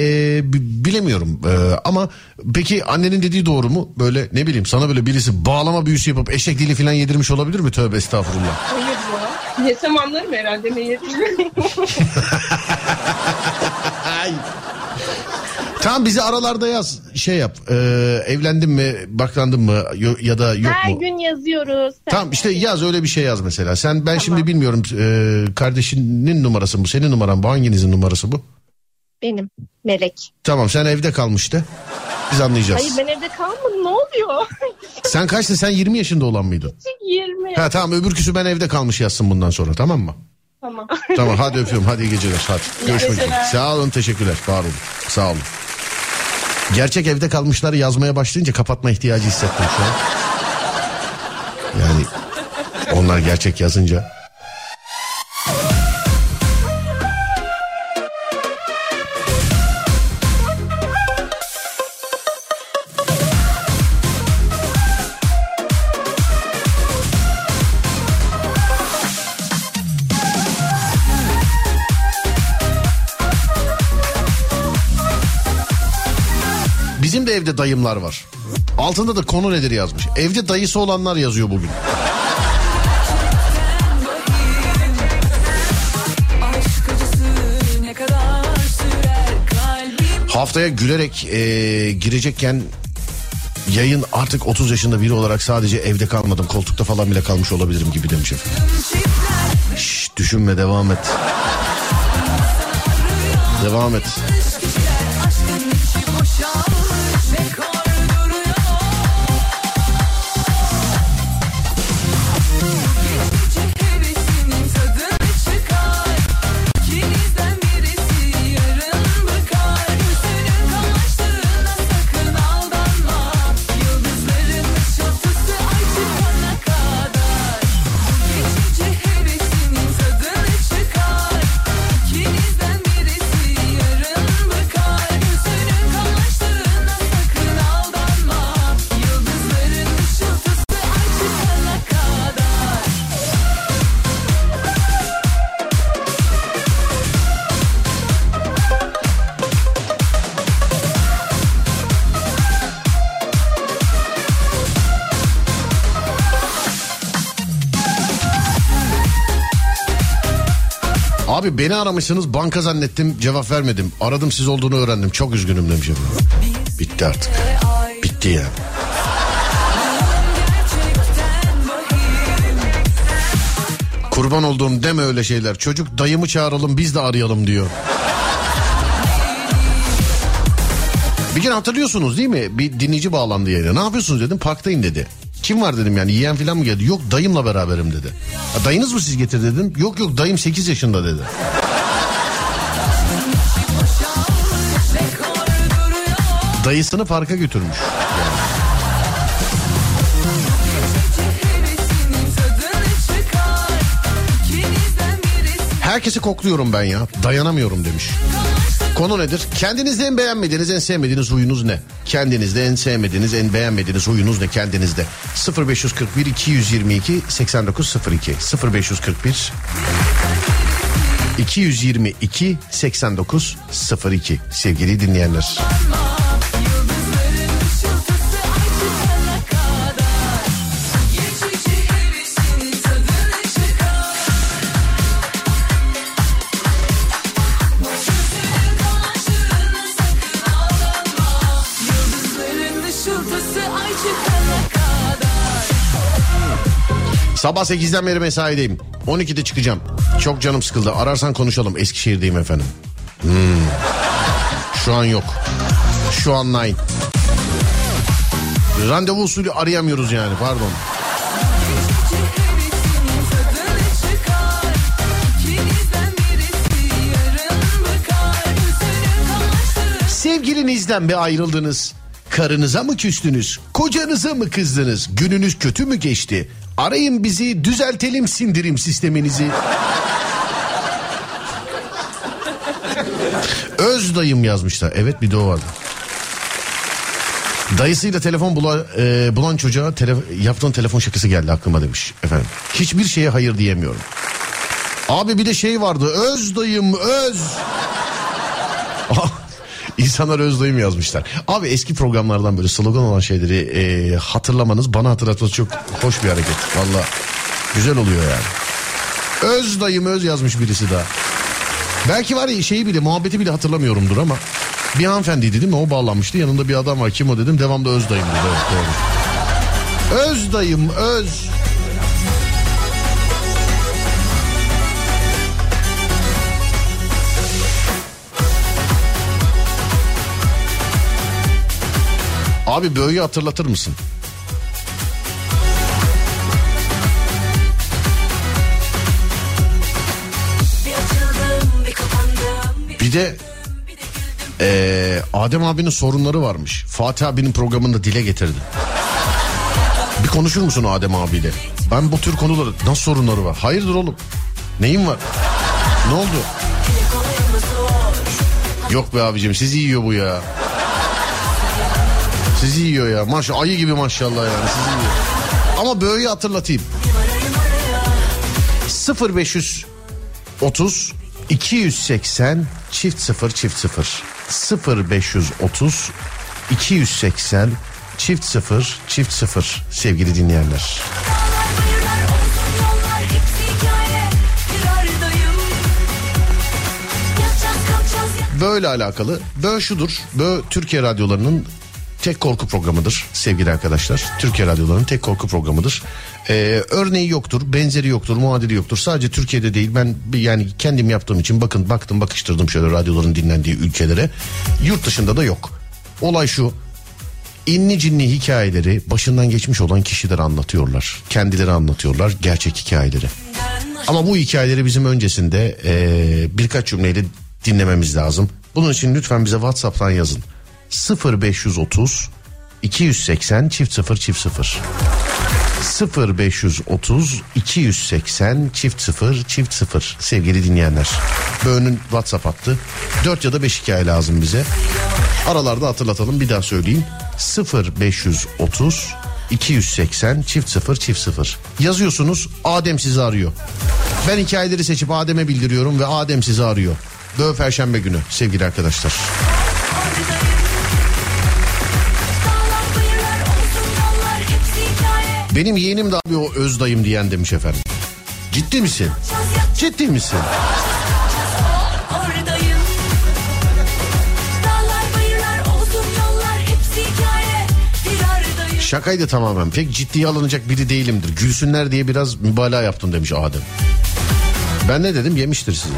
bi- bilemiyorum E, ama peki annenin dediği doğru mu? Böyle ne bileyim sana böyle birisi bağlama büyüsü yapıp eşek dili falan yedirmiş olabilir mi? Tövbe estağfurullah. Hayır ya. Yesem anlarım herhalde ne yediğini. Tamam bizi aralarda yaz şey yap e, evlendin mi baklandın mı yo- ya da yok Her mu? gün yazıyoruz. Tamam işte yaz öyle bir şey yaz mesela. Sen ben şimdi bilmiyorum e, kardeşinin numarası mı senin numaran bu hanginizin numarası bu? Benim. Melek. Tamam sen evde kalmış de biz anlayacağız. Hayır ben evde kalmadım. Ne oluyor? Sen kaçtı sen 20 yaşında olan mıydın? 20. Ha tamam öbürküsü ben evde kalmış yazsın bundan sonra tamam mı? Tamam. Tamam hadi öpüyorum hadi iyi geceler hadi. Görüşmek üzere. Sağ olun teşekkürler var olun sağ olun. Gerçek evde kalmışları yazmaya başlayınca kapatma ihtiyacı hissettim şu an. Yani onlar gerçek yazınca. Evde dayımlar var. Altında da konu nedir yazmış. Evde dayısı olanlar yazıyor bugün. Haftaya gülerek eee, girecekken yayın artık 30 yaşında biri olarak sadece evde kalmadım. Koltukta falan bile kalmış olabilirim gibi demiş efendim. Şşş, düşünme devam et. Devam et. Abi beni aramışsınız banka zannettim cevap vermedim. Aradım siz olduğunu öğrendim. Çok üzgünüm demiş efendim. Bitti artık. Bitti yani. Kurban olduğum deme öyle şeyler. Çocuk dayımı çağıralım biz de arayalım diyor. Bir gün hatırlıyorsunuz değil mi? Bir dinleyici bağlandı yayına. Ne yapıyorsunuz dedim. Parktayım dedi. Kim var dedim yani yiyen falan mı geldi? Yok dayımla beraberim dedi. "Ya dayınız mı siz getir dedim. Yok yok dayım 8 yaşında dedi. Dayısını parka götürmüş. Herkesi kokluyorum ben ya. Dayanamıyorum demiş. Konu nedir? Kendinizde en beğenmediğiniz, en sevmediğiniz huyunuz ne? Kendinizde en sevmediğiniz, en beğenmediğiniz huyunuz ne kendinizde? 0541 222 8902 0541 222 8902 sevgili dinleyenler. Sabah 8'den beri mesaideyim. 12'de çıkacağım. Çok canım sıkıldı. Ararsan konuşalım. Eskişehir'deyim efendim. Hmm. Şu an yok. Şu an nine. Randevu usulü arayamıyoruz yani pardon. Sevgilinizden bir ayrıldınız. Karınıza mı küstünüz? Kocanıza mı kızdınız? Gününüz kötü mü geçti? Arayın bizi düzeltelim sindirim sisteminizi. Öz dayım yazmışlar. Evet bir de o vardı. Dayısıyla telefon bula, e, bulan çocuğa tele- yaptığın telefon şakası geldi aklıma demiş efendim. Hiçbir şeye hayır diyemiyorum. Abi bir de şey vardı öz dayım öz. İnsanlar öz dayım yazmışlar. Abi eski programlardan böyle slogan olan şeyleri e, hatırlamanız bana hatırlatması çok hoş bir hareket. Valla güzel oluyor yani. Öz dayım öz yazmış birisi daha. Belki var ya şeyi bile muhabbeti bile hatırlamıyorumdur ama bir hanımefendiydi değil mi? O bağlanmıştı. Yanında bir adam var. Kim o dedim. Devamlı öz dayım dedi. Evet doğru. Öz dayım öz. Abi böğü hatırlatır mısın? Bir de eee, Adem abinin sorunları varmış. Fatih abinin programında dile getirdi. Bir konuşur musun Adem abiyle? Ben bu tür konuları nasıl sorunları var? Hayırdır oğlum? Neyin var? Ne oldu? Yok be abicim sizi yiyor bu ya. Sizi yiyor ya. Maş ayı gibi maşallah yani sizi yiyor. Ama böyle hatırlatayım. 0530 280 çift 0 çift 0 0530 280 çift 0 çift 0 sevgili dinleyenler. Böyle alakalı. Bö şudur. Bö Türkiye radyolarının tek korku programıdır sevgili arkadaşlar. Türkiye radyolarının tek korku programıdır. Ee, örneği yoktur, benzeri yoktur, muadili yoktur. Sadece Türkiye'de değil ben yani kendim yaptığım için bakın baktım bakıştırdım şöyle radyoların dinlendiği ülkelere. Yurt dışında da yok. Olay şu. İnli cinli hikayeleri başından geçmiş olan kişiler anlatıyorlar. Kendileri anlatıyorlar gerçek hikayeleri. Ama bu hikayeleri bizim öncesinde eee, birkaç cümleyle dinlememiz lazım. Bunun için lütfen bize WhatsApp'tan yazın. 0530 280 çift 0 çift 0 0530 280 çift 0 çift 0 sevgili dinleyenler. Böğünün WhatsApp hattı 4 ya da 5 hikaye lazım bize. Aralarda hatırlatalım bir daha söyleyeyim. 0530 280 çift 0 çift 0 yazıyorsunuz Adem sizi arıyor. Ben hikayeleri seçip Adem'e bildiriyorum ve Adem sizi arıyor. Böğ Perşembe günü sevgili arkadaşlar. Benim yeğenim de abi o öz dayım diyen demiş efendim. Ciddi misin? Ciddi misin? Şakaydı tamamen. Pek ciddiye alınacak biri değilimdir. Gülsünler diye biraz mübalağa yaptım demiş Adem. Ben ne dedim? Yemiştir sizi.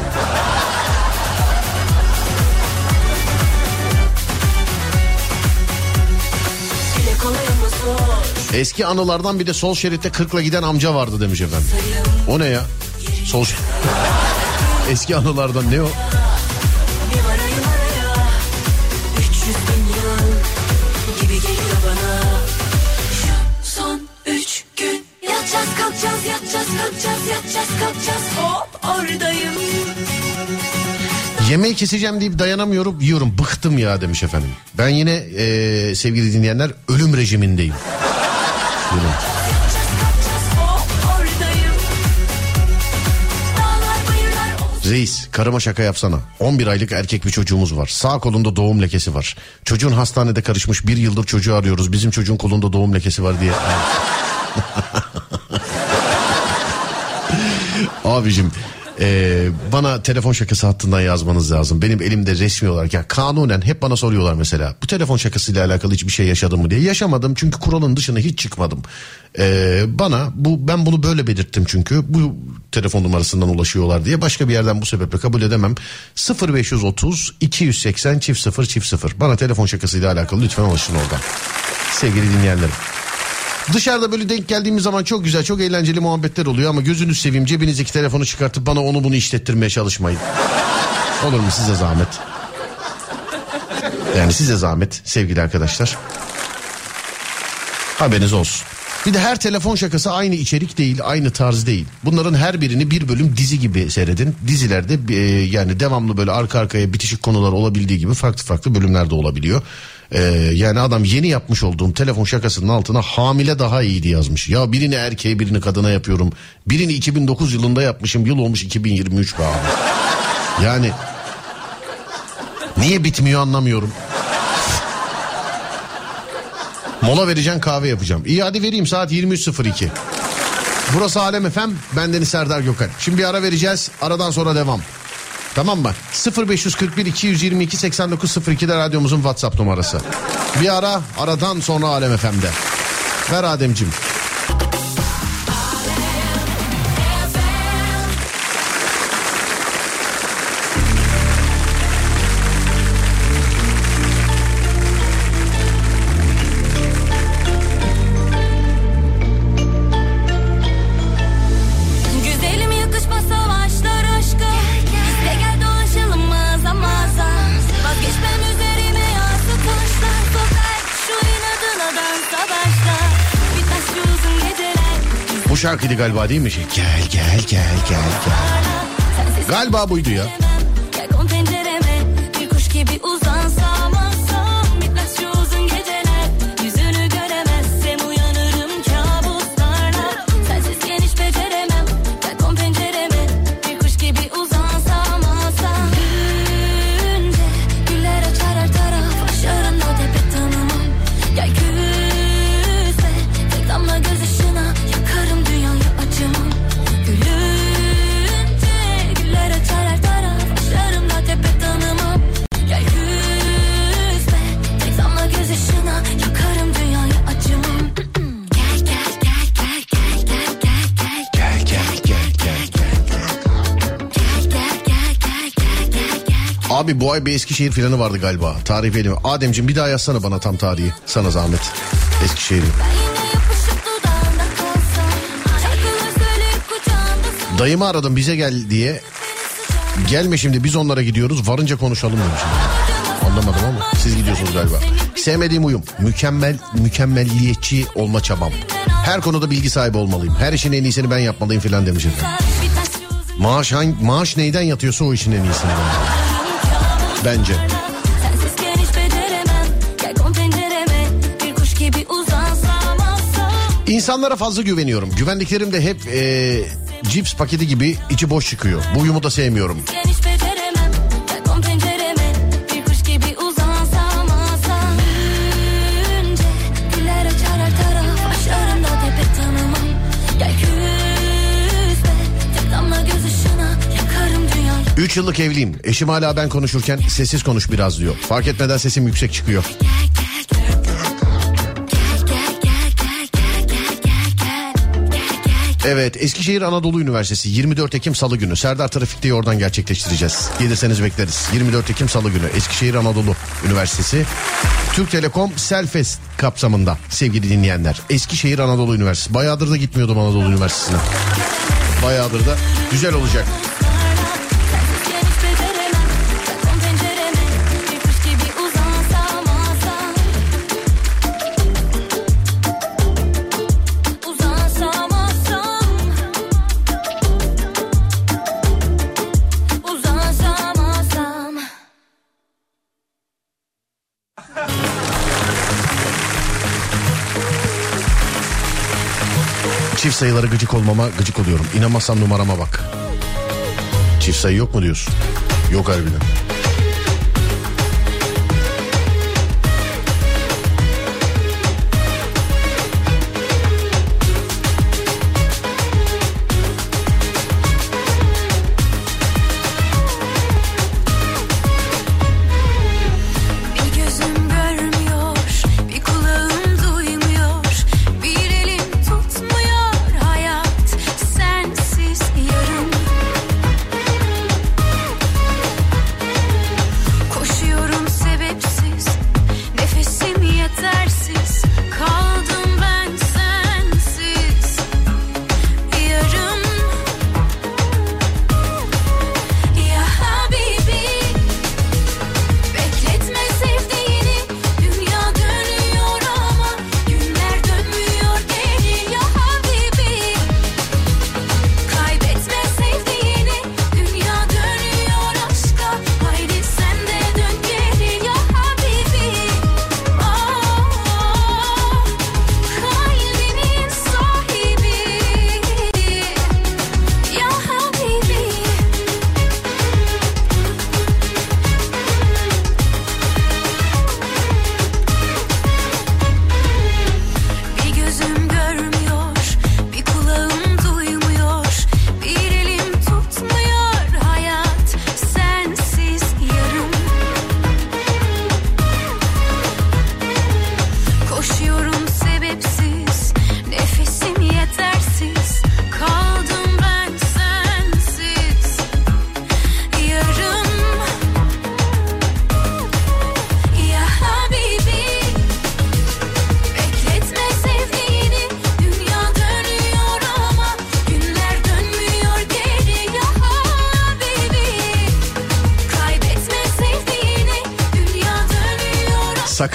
Eski anılardan bir de sol şeritte 40'la giden amca vardı demiş efendim. O ne ya? Sol Eski anılardan ne o? Bir varayım araya. 300 bin yıl gibi geliyor bana. Şu son üç gün yatacağız. Yemeği keseceğim deyip dayanamıyorum yiyorum bıktım ya demiş efendim. Ben yine eee, sevgili dinleyenler ölüm rejimindeyim. Olsun. Reis karıma şaka yapsana. 11 aylık erkek bir çocuğumuz var. Sağ kolunda doğum lekesi var. Çocuğun hastanede karışmış bir yıldır çocuğu arıyoruz. Bizim çocuğun kolunda doğum lekesi var diye. Abicim eee, bana telefon şakası hattından yazmanız lazım. Benim elimde resmi olarak ya kanunen hep bana soruyorlar mesela. Bu telefon şakasıyla alakalı hiçbir şey yaşadın mı diye. Yaşamadım çünkü kuralın dışına hiç çıkmadım. Eee, bana bu ben bunu böyle belirttim çünkü bu telefon numarasından ulaşıyorlar diye başka bir yerden bu sebeple kabul edemem. 0530 280 çift 0 çift 0 bana telefon şakasıyla alakalı lütfen ulaşın oradan. Sevgili dinleyenlerim. Dışarıda böyle denk geldiğimiz zaman çok güzel çok eğlenceli muhabbetler oluyor ama gözünüz seveyim cebinizdeki telefonu çıkartıp bana onu bunu işlettirmeye çalışmayın. Olur mu size zahmet? Yani size zahmet sevgili arkadaşlar. Haberiniz olsun. Bir de her telefon şakası aynı içerik değil, aynı tarz değil. Bunların her birini bir bölüm dizi gibi seyredin. Dizilerde e, yani devamlı böyle arka arkaya bitişik konular olabildiği gibi farklı farklı bölümlerde olabiliyor. E, yani adam yeni yapmış olduğum telefon şakasının altına hamile daha iyiydi yazmış. Ya birini erkeğe birini kadına yapıyorum. Birini 2009 yılında yapmışım. Yıl olmuş 2023 be abi. Yani niye bitmiyor anlamıyorum. Mola vereceğim kahve yapacağım. İyi hadi vereyim saat 23.02. Burası Alem Efem. Bendeniz Serdar Gökhan. Şimdi bir ara vereceğiz. Aradan sonra devam. Tamam mı? 0541 222 8902'de radyomuzun WhatsApp numarası. Bir ara aradan sonra Alem Efem'de. Ver Ademcim. Bu şarkıydı galiba değil mi? Şey, gel gel gel gel gel. Galiba buydu ya. Gel kuş gibi uzansam Abi bu ay bir Eskişehir planı vardı galiba. Tarih benim. Ademciğim bir daha yazsana bana tam tarihi. Sana zahmet. Eskişehir'i. Dayımı aradım bize gel diye. Gelme şimdi biz onlara gidiyoruz. Varınca konuşalım demiş. Anlamadım ama siz gidiyorsunuz galiba. Sevmediğim uyum. Mükemmel, mükemmelliyetçi olma çabam. Her konuda bilgi sahibi olmalıyım. Her işin en iyisini ben yapmalıyım filan demiş efendim. Maaş, hangi, maaş neyden yatıyorsa o işin en iyisini ben. Bence. İnsanlara fazla güveniyorum. Güvendiklerim de hep eee, cips paketi gibi içi boş çıkıyor. Bu uyumu da sevmiyorum. 5 yıllık evliyim. Eşim hala ben konuşurken sessiz konuş biraz diyor. Fark etmeden sesim yüksek çıkıyor. Evet Eskişehir Anadolu Üniversitesi 24 Ekim Salı günü Serdar Trafik'te oradan gerçekleştireceğiz. Gelirseniz bekleriz. 24 Ekim Salı günü Eskişehir Anadolu Üniversitesi Türk Telekom Selfest kapsamında sevgili dinleyenler. Eskişehir Anadolu Üniversitesi. Bayağıdır da gitmiyordum Anadolu Üniversitesi'ne. Bayağıdır da güzel olacak. Çift sayılara gıcık olmama gıcık oluyorum. İnanmazsan numarama bak. Çift sayı yok mu diyorsun? Yok harbiden.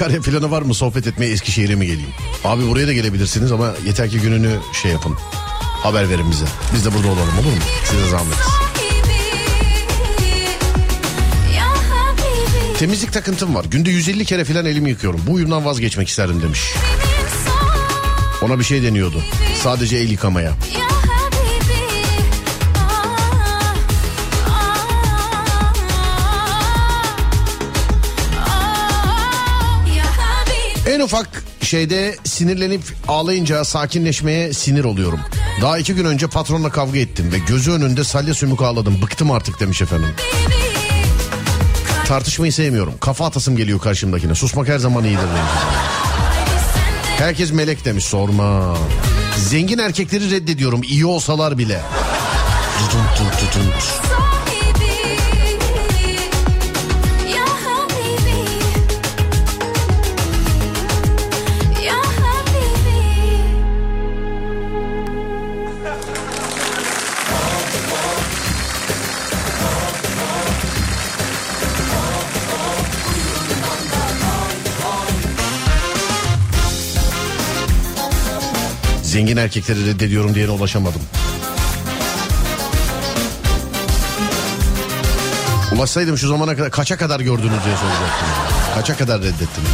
Sakarya planı var mı sohbet etmeye Eskişehir'e mi geleyim? Abi buraya da gelebilirsiniz ama yeter ki gününü şey yapın. Haber verin bize. Biz de burada olalım olur mu? Size zahmet. Temizlik takıntım var. Günde 150 kere falan elimi yıkıyorum. Bu uyumdan vazgeçmek isterdim demiş. Ona bir şey deniyordu. Sadece el yıkamaya. En ufak şeyde sinirlenip ağlayınca sakinleşmeye sinir oluyorum. Daha iki gün önce patronla kavga ettim ve gözü önünde salya sümük ağladım. Bıktım artık demiş efendim. Tartışmayı sevmiyorum. Kafa atasım geliyor karşımdakine. Susmak her zaman iyidir. Herkes melek demiş sorma. Zengin erkekleri reddediyorum iyi olsalar bile. Tutun tut tutun. Zengin erkekleri reddediyorum diyene ulaşamadım. Ulaşsaydım şu zamana kadar kaça kadar gördünüz diye soracaktım. Kaça kadar reddettiniz?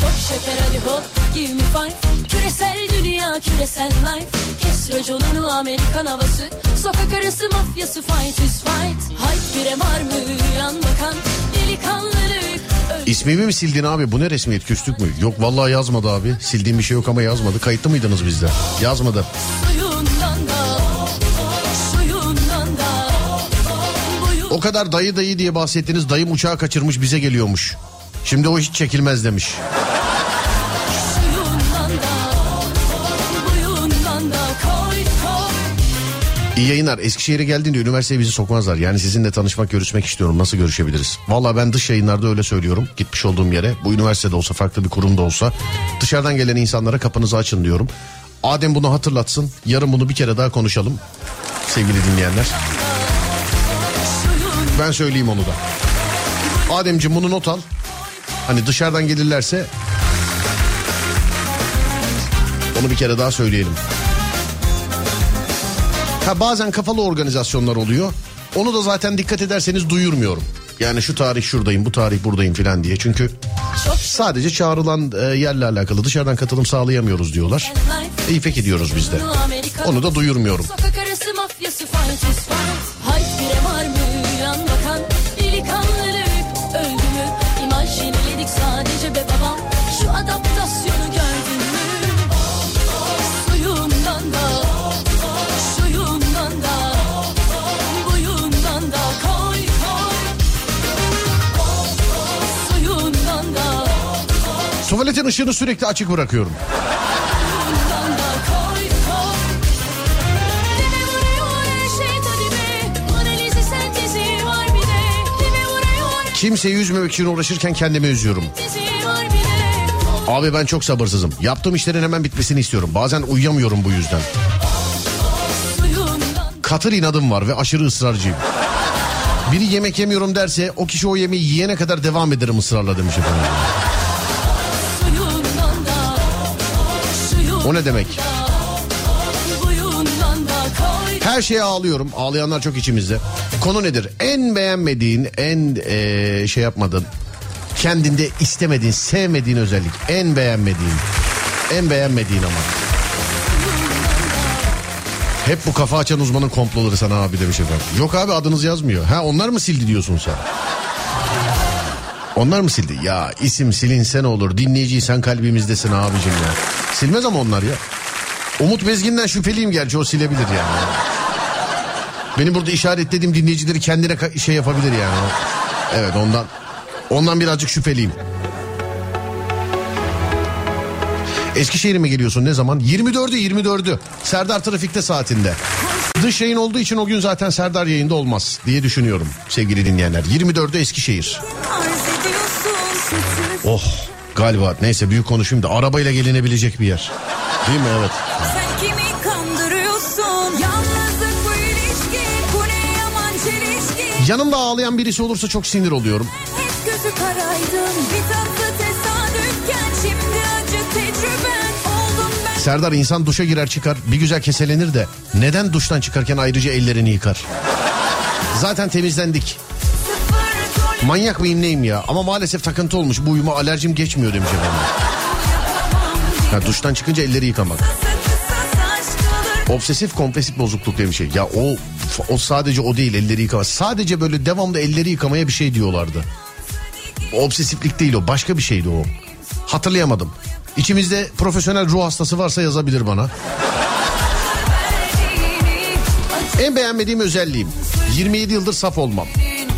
Çok şeker hadi hop give me five Küresel dünya küresel life Kes raconunu Amerikan havası Sokak arası mafyası fight is fight Hype bire var mı yan bakan Delikanlılık İsmimi mi sildin abi? Bu ne resmiyet küstük mü? Yok vallahi yazmadı abi. Sildiğim bir şey yok ama yazmadı. Kayıtlı mıydınız bizde? Yazmadı. O kadar dayı dayı diye bahsettiniz. Dayım uçağı kaçırmış bize geliyormuş. Şimdi o hiç çekilmez demiş. İyi yayınlar. Eskişehir'e geldiğinde üniversiteye bizi sokmazlar. Yani sizinle tanışmak, görüşmek istiyorum. Nasıl görüşebiliriz? Valla ben dış yayınlarda öyle söylüyorum. Gitmiş olduğum yere. Bu üniversitede olsa, farklı bir kurumda olsa. Dışarıdan gelen insanlara kapınızı açın diyorum. Adem bunu hatırlatsın. Yarın bunu bir kere daha konuşalım. Sevgili dinleyenler. Ben söyleyeyim onu da. Ademciğim bunu not al. Hani dışarıdan gelirlerse onu bir kere daha söyleyelim. Ha bazen kafalı organizasyonlar oluyor. Onu da zaten dikkat ederseniz duyurmuyorum. Yani şu tarih şuradayım, bu tarih buradayım filan diye. Çünkü sadece çağrılan e, yerle alakalı dışarıdan katılım sağlayamıyoruz diyorlar. İyi pek ediyoruz biz de. Onu da duyurmuyorum. Sokak arası mafyası var mı bakan öldü mü İmaj Tuvaletin ışığını sürekli açık bırakıyorum. Kimseyi üzmemek için uğraşırken kendimi üzüyorum. Abi ben çok sabırsızım. Yaptığım işlerin hemen bitmesini istiyorum. Bazen uyuyamıyorum bu yüzden. Katır inadım var ve aşırı ısrarcıyım. Biri yemek yemiyorum derse o kişi o yemeği yiyene kadar devam ederim ısrarla demiş efendim. O ne demek? Her şeye ağlıyorum. Ağlayanlar çok içimizde. Konu nedir? En beğenmediğin, en eee, şey yapmadığın, kendinde istemediğin, sevmediğin özellik. En beğenmediğin. En beğenmediğin ama. Hep bu kafa açan uzmanın komploları sana abi demiş efendim. Yok abi adınız yazmıyor. Ha onlar mı sildi diyorsun sen? Onlar mı sildi? Ya isim silinse ne olur? Dinleyici sen kalbimizdesin abicim ya. Silmez ama onlar ya. Umut Bezgin'den şüpheliyim gerçi o silebilir yani. Benim burada işaretlediğim dinleyicileri kendine şey yapabilir yani. Evet ondan ondan birazcık şüpheliyim. Eskişehir'e mi geliyorsun ne zaman? 24'ü 24'ü. Serdar Trafik'te saatinde. Dış yayın olduğu için o gün zaten Serdar yayında olmaz diye düşünüyorum sevgili dinleyenler. 24'ü Eskişehir. Oh galiba neyse büyük konuşayım da arabayla gelinebilecek bir yer. Değil mi? Evet. Sen kimi. Yanımda ağlayan birisi olursa çok sinir oluyorum. Serdar insan duşa girer çıkar bir güzel keselenir de neden duştan çıkarken ayrıca ellerini yıkar? Zaten temizlendik. Manyak mıyım neyim ya? Ama maalesef takıntı olmuş. Bu uyuma alerjim geçmiyor demiş efendim. Ha, duştan çıkınca elleri yıkamak. Obsesif kompulsif bozukluk diye bir şey. Ya o o sadece o değil elleri yıkama. Sadece böyle devamlı elleri yıkamaya bir şey diyorlardı. Obsesiflik değil o başka bir şeydi o. Hatırlayamadım. İçimizde profesyonel ruh hastası varsa yazabilir bana. En beğenmediğim özelliğim 27 yıldır saf olmam.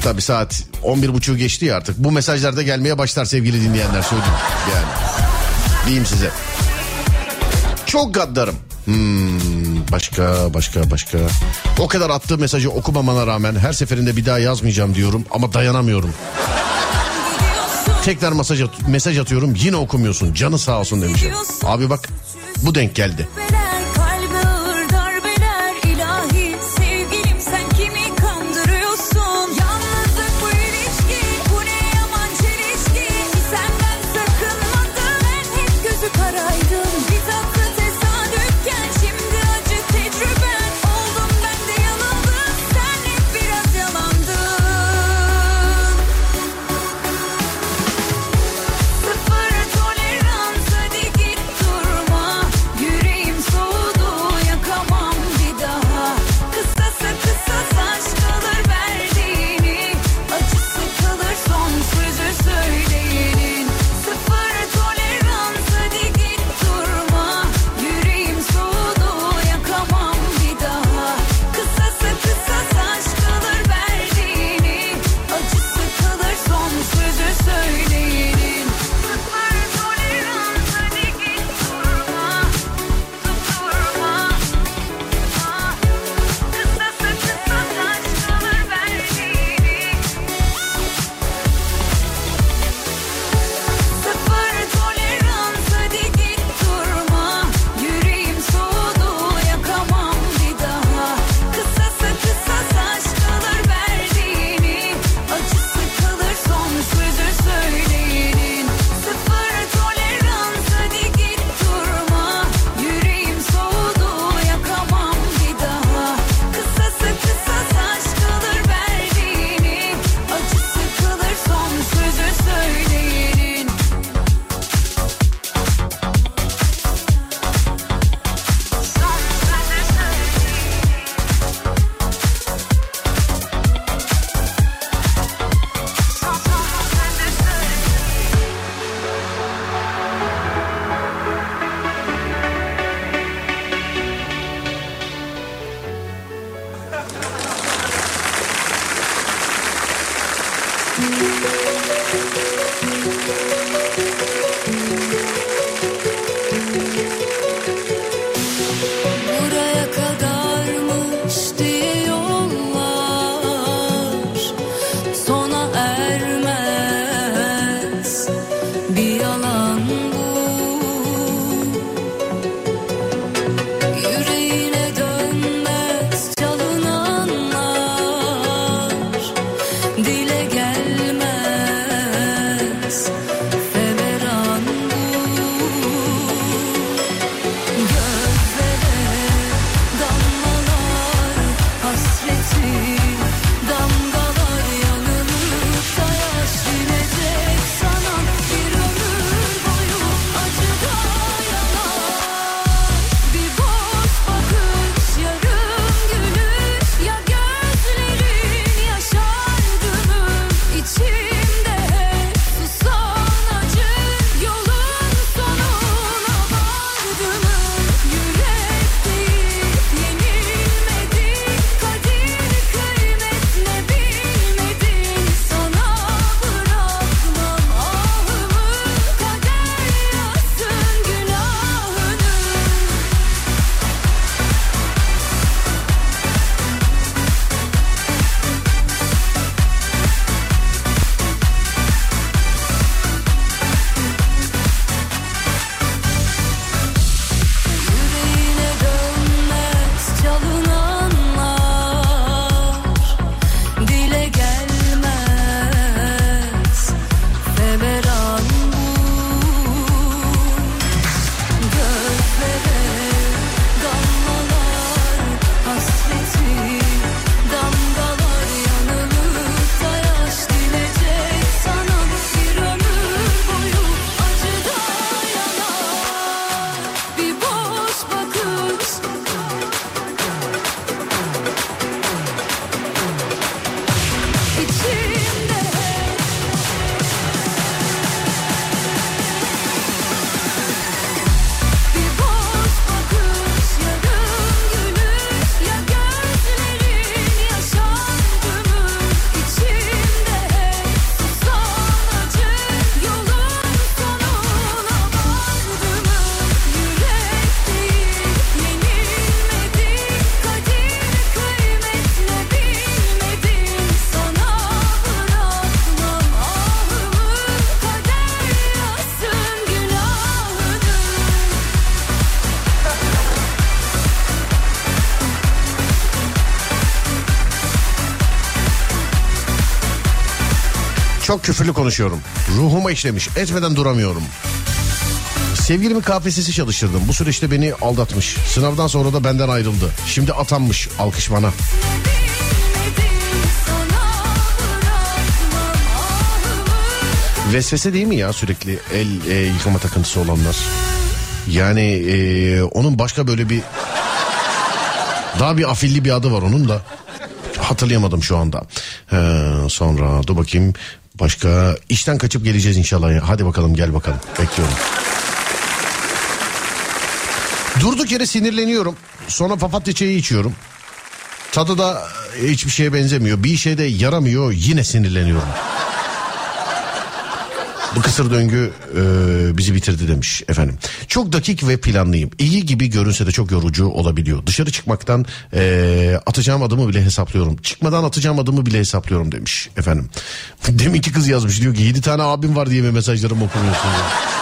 Tabi saat 11.30'u geçti ya artık. Bu mesajlar da gelmeye başlar sevgili dinleyenler söyleyeyim. Yani diyeyim size. Çok gaddarım. Hmm, başka başka başka. O kadar attığı mesajı okumamana rağmen her seferinde bir daha yazmayacağım diyorum ama dayanamıyorum. Tekrar mesaj, at- mesaj atıyorum yine okumuyorsun canı sağ olsun demişim. Abi bak bu denk geldi. Çok küfürlü konuşuyorum. Ruhuma işlemiş. Etmeden duramıyorum. Sevgilimi KPSS çalıştırdım. Bu süreçte beni aldatmış. Sınavdan sonra da benden ayrıldı. Şimdi atanmış. Alkış bana. Vesvese değil mi ya sürekli el e, yıkama takıntısı olanlar? Yani e, onun başka böyle bir daha bir afilli bir adı var onun da hatırlayamadım şu anda. Ee, sonra dur bakayım başka işten kaçıp geleceğiz inşallah. Hadi bakalım gel bakalım bekliyorum. Durduk yere sinirleniyorum. Sonra papatya çayı içiyorum. Tadı da e, hiçbir şeye benzemiyor. Bir işe de yaramıyor. Yine sinirleniyorum. Bu kısır döngü e, bizi bitirdi demiş efendim. Çok dakik ve planlıyım. İyi gibi görünse de çok yorucu olabiliyor. Dışarı çıkmaktan e, atacağım adımı bile hesaplıyorum. Çıkmadan atacağım adımı bile hesaplıyorum demiş efendim. Deminki kız yazmış diyor ki 7 tane abim var diye mi mesajlarımı okumuyorsun? diyor.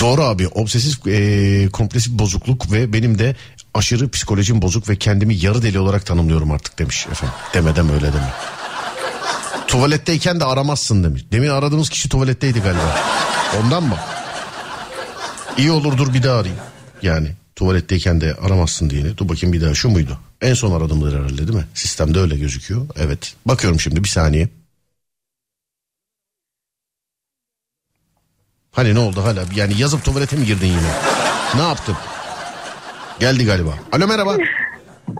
Doğru abi obsesif e, kompulsif bozukluk ve benim de aşırı psikolojim bozuk ve kendimi yarı deli olarak tanımlıyorum artık demiş efendim. Demedem öyle deme. Tuvaletteyken de aramazsın demiş. Demin aradığımız kişi tuvaletteydi galiba. Ondan mı? İyi olur dur bir daha arayayım. Yani tuvaletteyken de aramazsın diyeni. Dur bakayım bir daha şu muydu? En son aradığımdır herhalde değil mi? Sistemde öyle gözüküyor. Evet. Bakıyorum şimdi bir saniye. Hani ne oldu hala? Yani yazıp tuvalete mi girdin yine? Ne yaptın? Geldi galiba. Alo merhaba.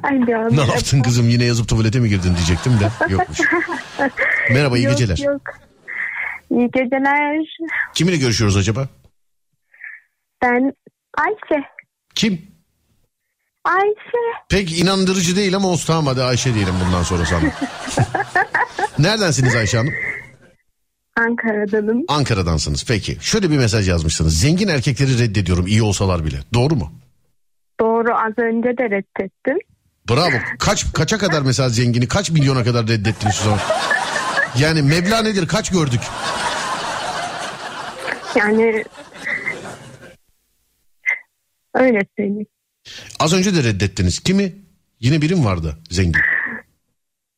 Alo. Ne yaptın kızım yine yazıp tuvalete mi girdin diyecektim de yokmuş. Merhaba iyi Yok, geceler. Yok. İyi geceler. Kiminle görüşüyoruz acaba? Ben Ayşe. Kim? Ayşe. Pek inandırıcı değil ama tamam hadi Ayşe diyelim bundan sonra sana. Neredensiniz Ayşe Hanım? Ankara'danım. Ankara'dansınız peki. Şöyle bir mesaj yazmışsınız. Zengin erkekleri reddediyorum iyi olsalar bile. Doğru mu? Doğru az önce de reddettim. Bravo. Kaç kaça kadar mesela zengini kaç milyona kadar reddettiniz şu zaman? Yani meblağ nedir kaç gördük? Yani öyle söyleyeyim. Az önce de reddettiniz. Kimi? Yine birim vardı zengin.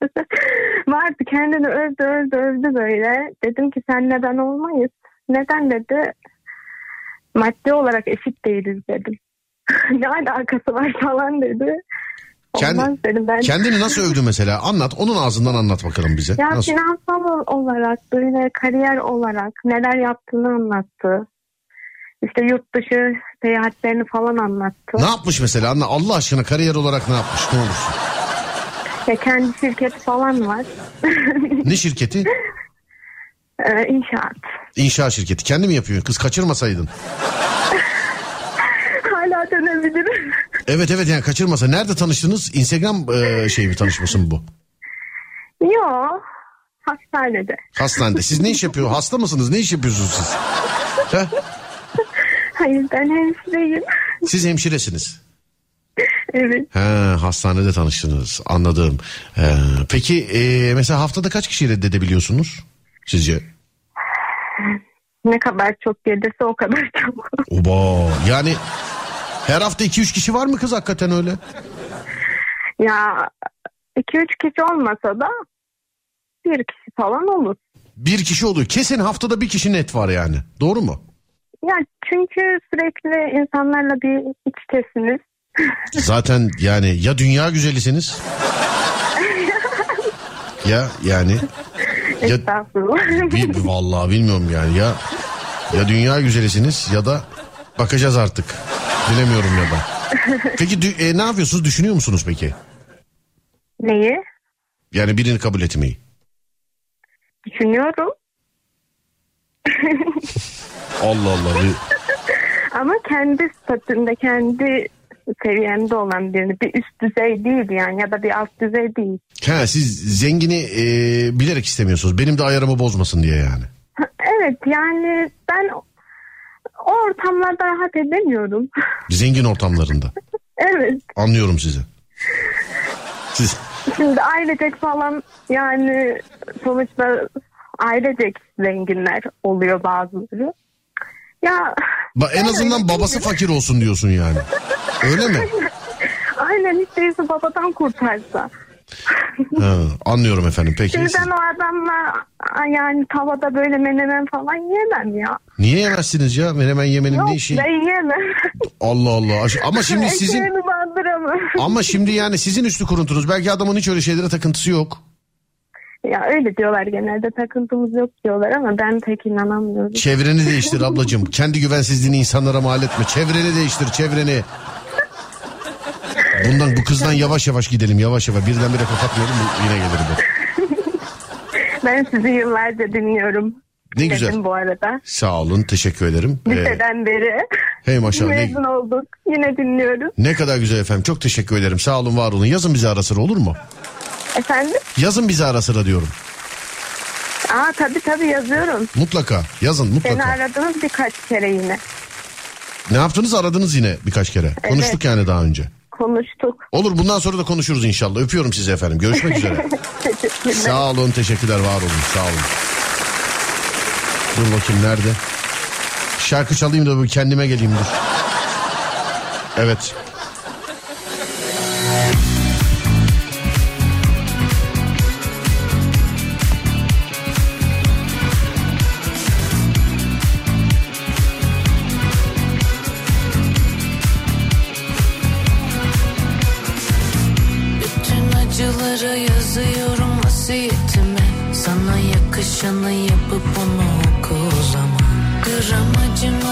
Vardı kendini övdü övdü övdü böyle. Dedim ki senle ben olmayız. Neden dedi. Maddi olarak eşit değiliz dedim. ne alakası var falan dedi. Kendi- Olmaz dedim ben. Kendini nasıl övdü mesela? Anlat. Onun ağzından anlat bakalım bize. Ya Nasıl? finansal olarak böyle kariyer olarak neler yaptığını anlattı. İşte yurt dışı seyahatlerini falan anlattı. Ne yapmış mesela? Anla Allah aşkına kariyer olarak ne yapmış? Ne olursun. Ya kendi şirketi falan var. Ne şirketi? Ee, inşaat. İnşaat şirketi. Kendi mi yapıyor? Kız kaçırmasaydın. Hala dönebilirim. Evet evet yani kaçırmasa. Nerede tanıştınız? Instagram e, şey mi tanışması mı bu? Yo. Hastanede. Hastanede. Siz ne iş yapıyor? Hasta mısınız? Ne iş yapıyorsunuz siz? Heh? Hayır ben hemşireyim. Siz hemşiresiniz. evet. Ha, hastanede tanıştınız. Anladım. Ee, peki e, mesela haftada kaç kişi reddedebiliyorsunuz sizce? Ne kadar çok gelirse o kadar çok. Oba. Yani her hafta 2-3 kişi var mı kız hakikaten öyle? ya 2-3 kişi olmasa da bir kişi falan olur. Bir kişi oluyor. Kesin haftada bir kişi net var yani. Doğru mu? Ya çünkü sürekli insanlarla bir iç içesiniz. Zaten yani ya dünya güzelisiniz ya yani ya Estağfurullah. bir- vallahi bilmiyorum yani ya ya dünya güzelisiniz ya da bakacağız artık. Bilemiyorum ya da. Peki e, ne yapıyorsunuz? Düşünüyor musunuz peki? Neyi? Yani birini kabul etmeyi. Düşünüyorum. Allah Allah. Ama kendi statümde, kendi seviyemde olan birini. Bir üst düzey değil yani ya da bir alt düzey değil. Ha, siz zengini e, bilerek istemiyorsunuz. Benim de ayarımı bozmasın diye yani. Evet yani ben o ortamlarda rahat edemiyorum. Zengin ortamlarında. evet. Anlıyorum sizi. Siz Şimdi ailecek falan yani sonuçta ailecek zenginler oluyor bazıları. Ya Ba- en azından babası fakir olsun diyorsun yani. Öyle mi? aynen hiç değilse babadan kurtarsa. Ha, anlıyorum efendim peki. Şimdi ben o adamla yani tavada böyle menemen falan yiyemem ya. Niye yemezsiniz ya? Menemen yemenin Yok ne işi? ben yiyemem. Allah Allah. Ama şimdi sizin Ekmeğimi bandıramam. ama şimdi yani sizin üstü kuruntunuz. Belki adamın hiç öyle şeylere takıntısı yok. Ya öyle diyorlar genelde takıntımız yok diyorlar ama ben pek inanamıyorum. Çevreni değiştir ablacığım. Kendi güvensizliğini insanlara mal etme. Çevreni değiştir çevreni. Bundan bu kızdan yavaş yavaş gidelim yavaş yavaş. Birdenbire kapatmayalım yine gelir bu. Ben sizi yıllarca dinliyorum. Ne Dedim güzel. bu arada. Sağ olun teşekkür ederim. Ee, Liseden beri. hey maşallah. Ne, Mezun olduk. Yine dinliyoruz. ne kadar güzel efendim. Çok teşekkür ederim. Sağ olun var olun. Yazın bizi ara sıra olur mu? Efendim? Yazın bizi ara sıra diyorum. Aa tabii tabii yazıyorum. Mutlaka. Yazın Beni mutlaka. aradınız birkaç kere yine. Ne yaptınız aradınız yine birkaç kere. Konuştuk yani daha önce. Konuştuk. Olur bundan sonra da konuşuruz inşallah. Öpüyorum sizi efendim. Görüşmek üzere. Sağ olun teşekkürler var olun sağ olun. Dur bakayım nerede? Şarkı çalayım da kendime geleyim dur. Evet.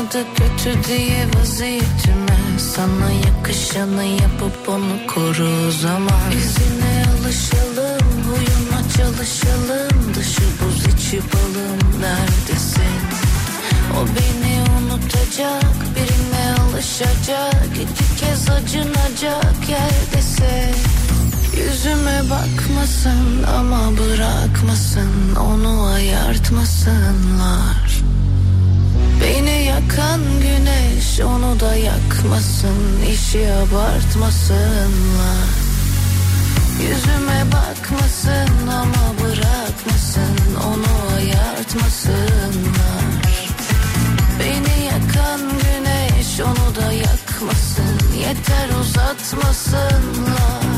Acımadı kötü diye vaziyetime. Sana yakışanı yapıp onu koru zaman. İzine alışalım, huyuna çalışalım. Dışı buz içi balım neredesin? O beni unutacak, birine alışacak. İki kez acınacak yerdese Yüzüme bakmasın ama bırakmasın Onu ayartmasınlar Beni yakan güneş onu da yakmasın işi abartmasınlar. Yüzüme bakmasın ama bırakmasın Onu ayartmasınlar. Beni yakan güneş onu da yakmasın Yeter uzatmasınlar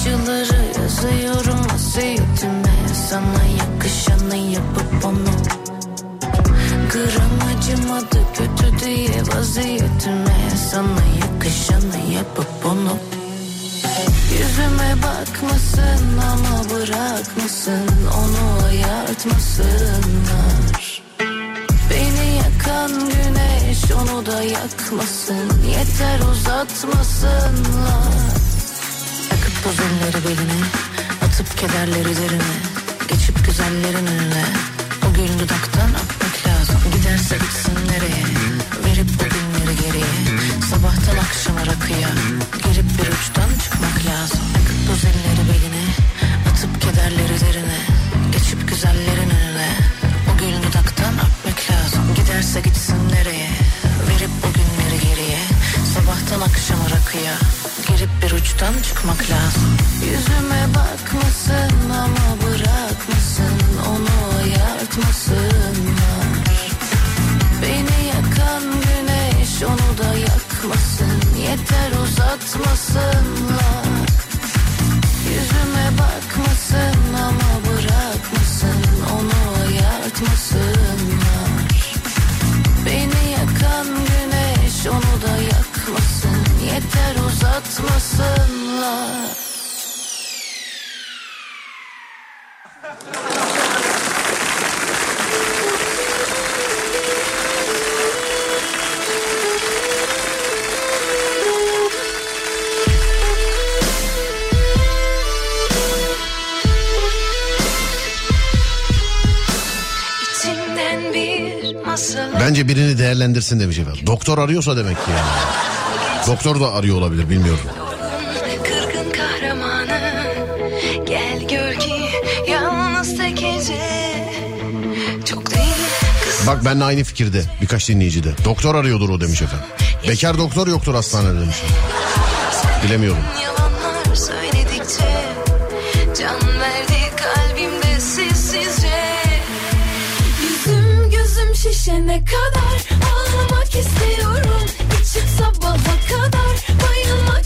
acıları yazıyorum vasiyetime Sana yakışanı yapıp onu Gram acımadı kötü diye vaziyetime. Sana yakışanı yapıp onu Yüzüme bakmasın ama bırakmasın Onu ayartmasınlar. Beni yakan güneş onu da yakmasın Yeter uzatmasınlar Toz elleri beline Atıp kederleri derine Geçip güzellerin önüne. O gül dudaktan akmak lazım Giderse gitsin nereye? Verip o günleri geriye Sabahtan akşama rakıya Girip bir uçtan çıkmak lazım. Toz elleri beline Atıp kederleri derine Geçip güzellerin önüne. O gül dudaktan akmak lazım Giderse gitsin nereye? Verip o günleri geriye Sabahtan akşama rakıya Girip bir uçtan çıkmak lazım. Yüzüme bakmasın ama bırakmasın Onu ayartmasınlar. Beni yakan güneş onu da yakmasın Yeter uzatmasınlar uzatmasınlar Bence birini değerlendirsin demiş efendim. Doktor arıyorsa demek ki yani. Doktor da arıyor olabilir bilmiyorum. Kırgın kahramanı Gel gör ki yalnız tek Çok değil Bak benimle aynı fikirde birkaç dinleyici de. Doktor arıyordur o demiş efendim. Bekar doktor yoktur hastanede demiş. Bilemiyorum. Yalanlar söyledikçe Can verdi kalbimde sessizce Yüzüm gözüm şişene kadar Ağlamak istiyorum kadar bayılmak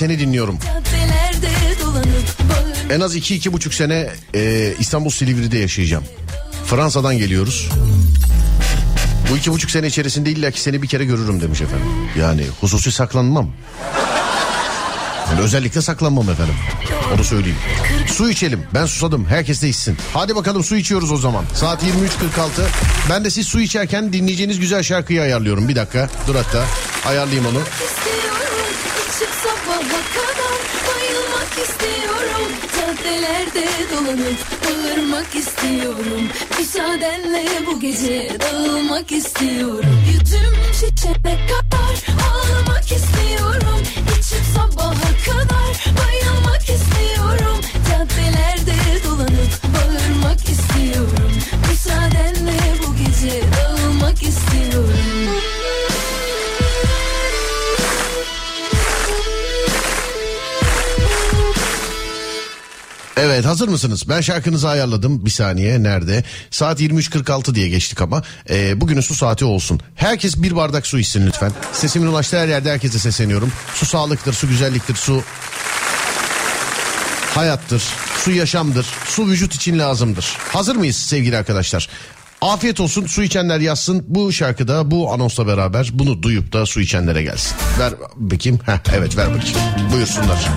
seni dinliyorum. En az iki iki buçuk sene e, İstanbul Silivri'de yaşayacağım. Fransa'dan geliyoruz. Bu iki buçuk sene içerisinde illaki seni bir kere görürüm demiş efendim. Yani hususi saklanmam. Yani özellikle saklanmam efendim. Onu söyleyeyim. Su içelim. Ben susadım. Herkes de içsin. Hadi bakalım su içiyoruz o zaman. Saat 23.46. Ben de siz su içerken dinleyeceğiniz güzel şarkıyı ayarlıyorum. Bir dakika. Dur hatta. Ayarlayayım onu. istiyorum sabaha kadar bayılmak istiyorum. Caddelerde dolanıp bağırmak istiyorum. Müsaadenle bu gece dağılmak istiyorum. Yüzüm şişene kadar ağlamak istiyorum. İçip sabaha kadar bayılmak istiyorum. Caddelerde dolanıp bağırmak istiyorum. Müsaadenle bu gece dağılmak Evet hazır mısınız? Ben şarkınızı ayarladım. Bir saniye nerede? Saat 23.46 diye geçtik ama. Ee, bugünün su saati olsun. Herkes bir bardak su içsin lütfen. Sesimin ulaştığı her yerde herkese sesleniyorum. Su sağlıktır, su güzelliktir, su hayattır, su yaşamdır, su vücut için lazımdır. Hazır mıyız sevgili arkadaşlar? Afiyet olsun su içenler yazsın bu şarkıda bu anonsla beraber bunu duyup da su içenlere gelsin. Ver bakayım. Heh, evet ver bakayım. Buyursunlar.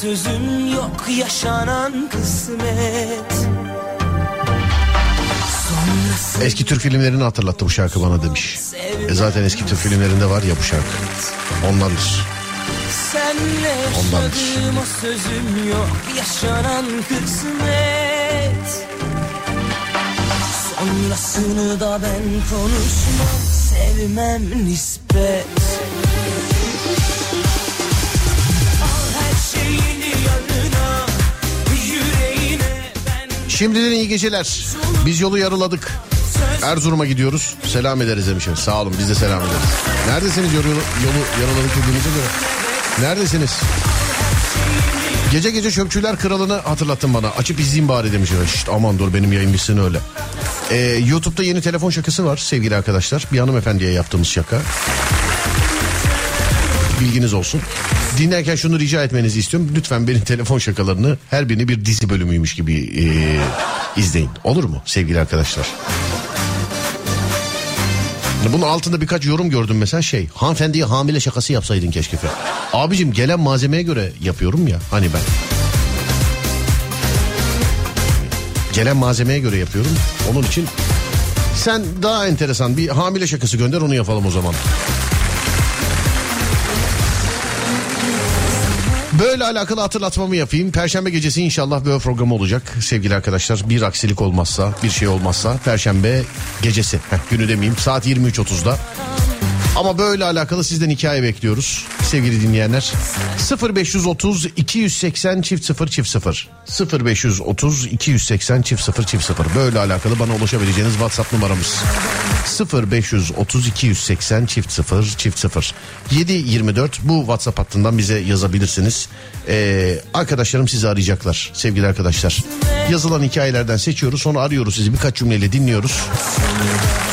Sözüm yok yaşanan kısmet Sonrası Eski Türk filmlerini hatırlattı bu şarkı bana demiş. E zaten eski Türk filmlerinde var ya bu şarkı. Ondandır. Senle Ondandır. yaşadığıma sözüm yok Yaşanan kısmet Sonrasını da ben konuşmam Sevmem nispet Şimdiden iyi geceler. Biz yolu yarıladık. Erzurum'a gidiyoruz. Selam ederiz demişim. Sağ olun biz de selam ederiz. Neredesiniz yolu, yolu yarıladık dediğinize göre? Neredesiniz? Gece gece çöpçüler kralını hatırlattın bana. Açıp izleyeyim bari demiş. Şşt, aman dur benim yayın bitsin öyle. Ee, YouTube'da yeni telefon şakası var sevgili arkadaşlar. Bir hanımefendiye yaptığımız şaka. Bilginiz olsun. Dinlerken şunu rica etmenizi istiyorum. Lütfen benim telefon şakalarını her birini bir dizi bölümüymüş gibi ee, izleyin. Olur mu sevgili arkadaşlar? Bunun altında birkaç yorum gördüm mesela şey. Hanımefendiye hamile şakası yapsaydın keşke falan. Abicim gelen malzemeye göre yapıyorum ya hani ben. Gelen malzemeye göre yapıyorum. Onun için sen daha enteresan bir hamile şakası gönder onu yapalım o zaman. Böyle alakalı hatırlatmamı yapayım. Perşembe gecesi inşallah böyle programı olacak sevgili arkadaşlar. Bir aksilik olmazsa, bir şey olmazsa Perşembe gecesi. Heh, günü demeyeyim saat 23.30'da. Ama böyle alakalı sizden hikaye bekliyoruz sevgili dinleyenler. 0530 280 çift 0 çift 0 0530 280 çift 0 çift 0 böyle alakalı bana ulaşabileceğiniz WhatsApp numaramız 0530 280 çift 0 çift 0 724 bu WhatsApp hattından bize yazabilirsiniz. Ee, arkadaşlarım sizi arayacaklar sevgili arkadaşlar. Yazılan hikayelerden seçiyoruz sonra arıyoruz sizi birkaç cümleyle dinliyoruz.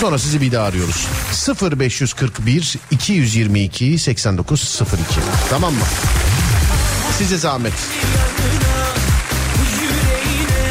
Sonra sizi bir daha arıyoruz. 0541 222 8902. Tamam mı? Size zahmet. Yüreğine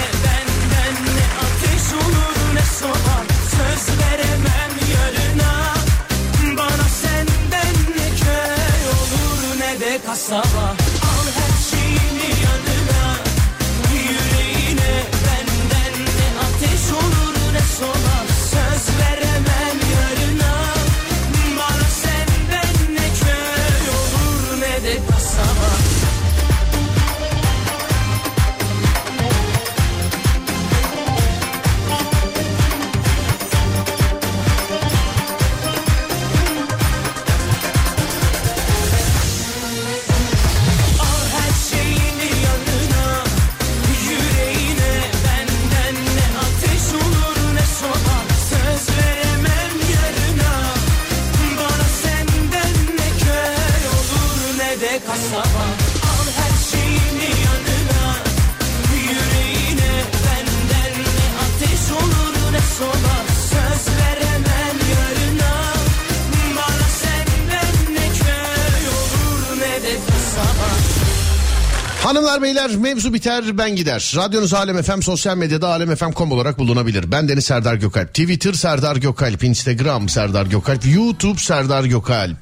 Hanımlar beyler mevzu biter ben gider. Radyonuz Alem FM sosyal medyada alemfm.com olarak bulunabilir. Ben Deniz Serdar Gökalp. Twitter Serdar Gökalp. Instagram Serdar Gökalp. YouTube Serdar Gökalp.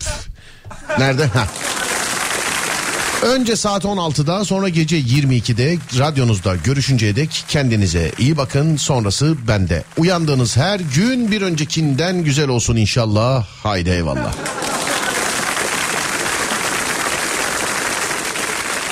Nerede? Ha. Önce saat 16'da sonra gece 22'de radyonuzda görüşünceye dek kendinize iyi bakın. Sonrası bende. Uyandığınız her gün bir öncekinden güzel olsun inşallah. Haydi eyvallah.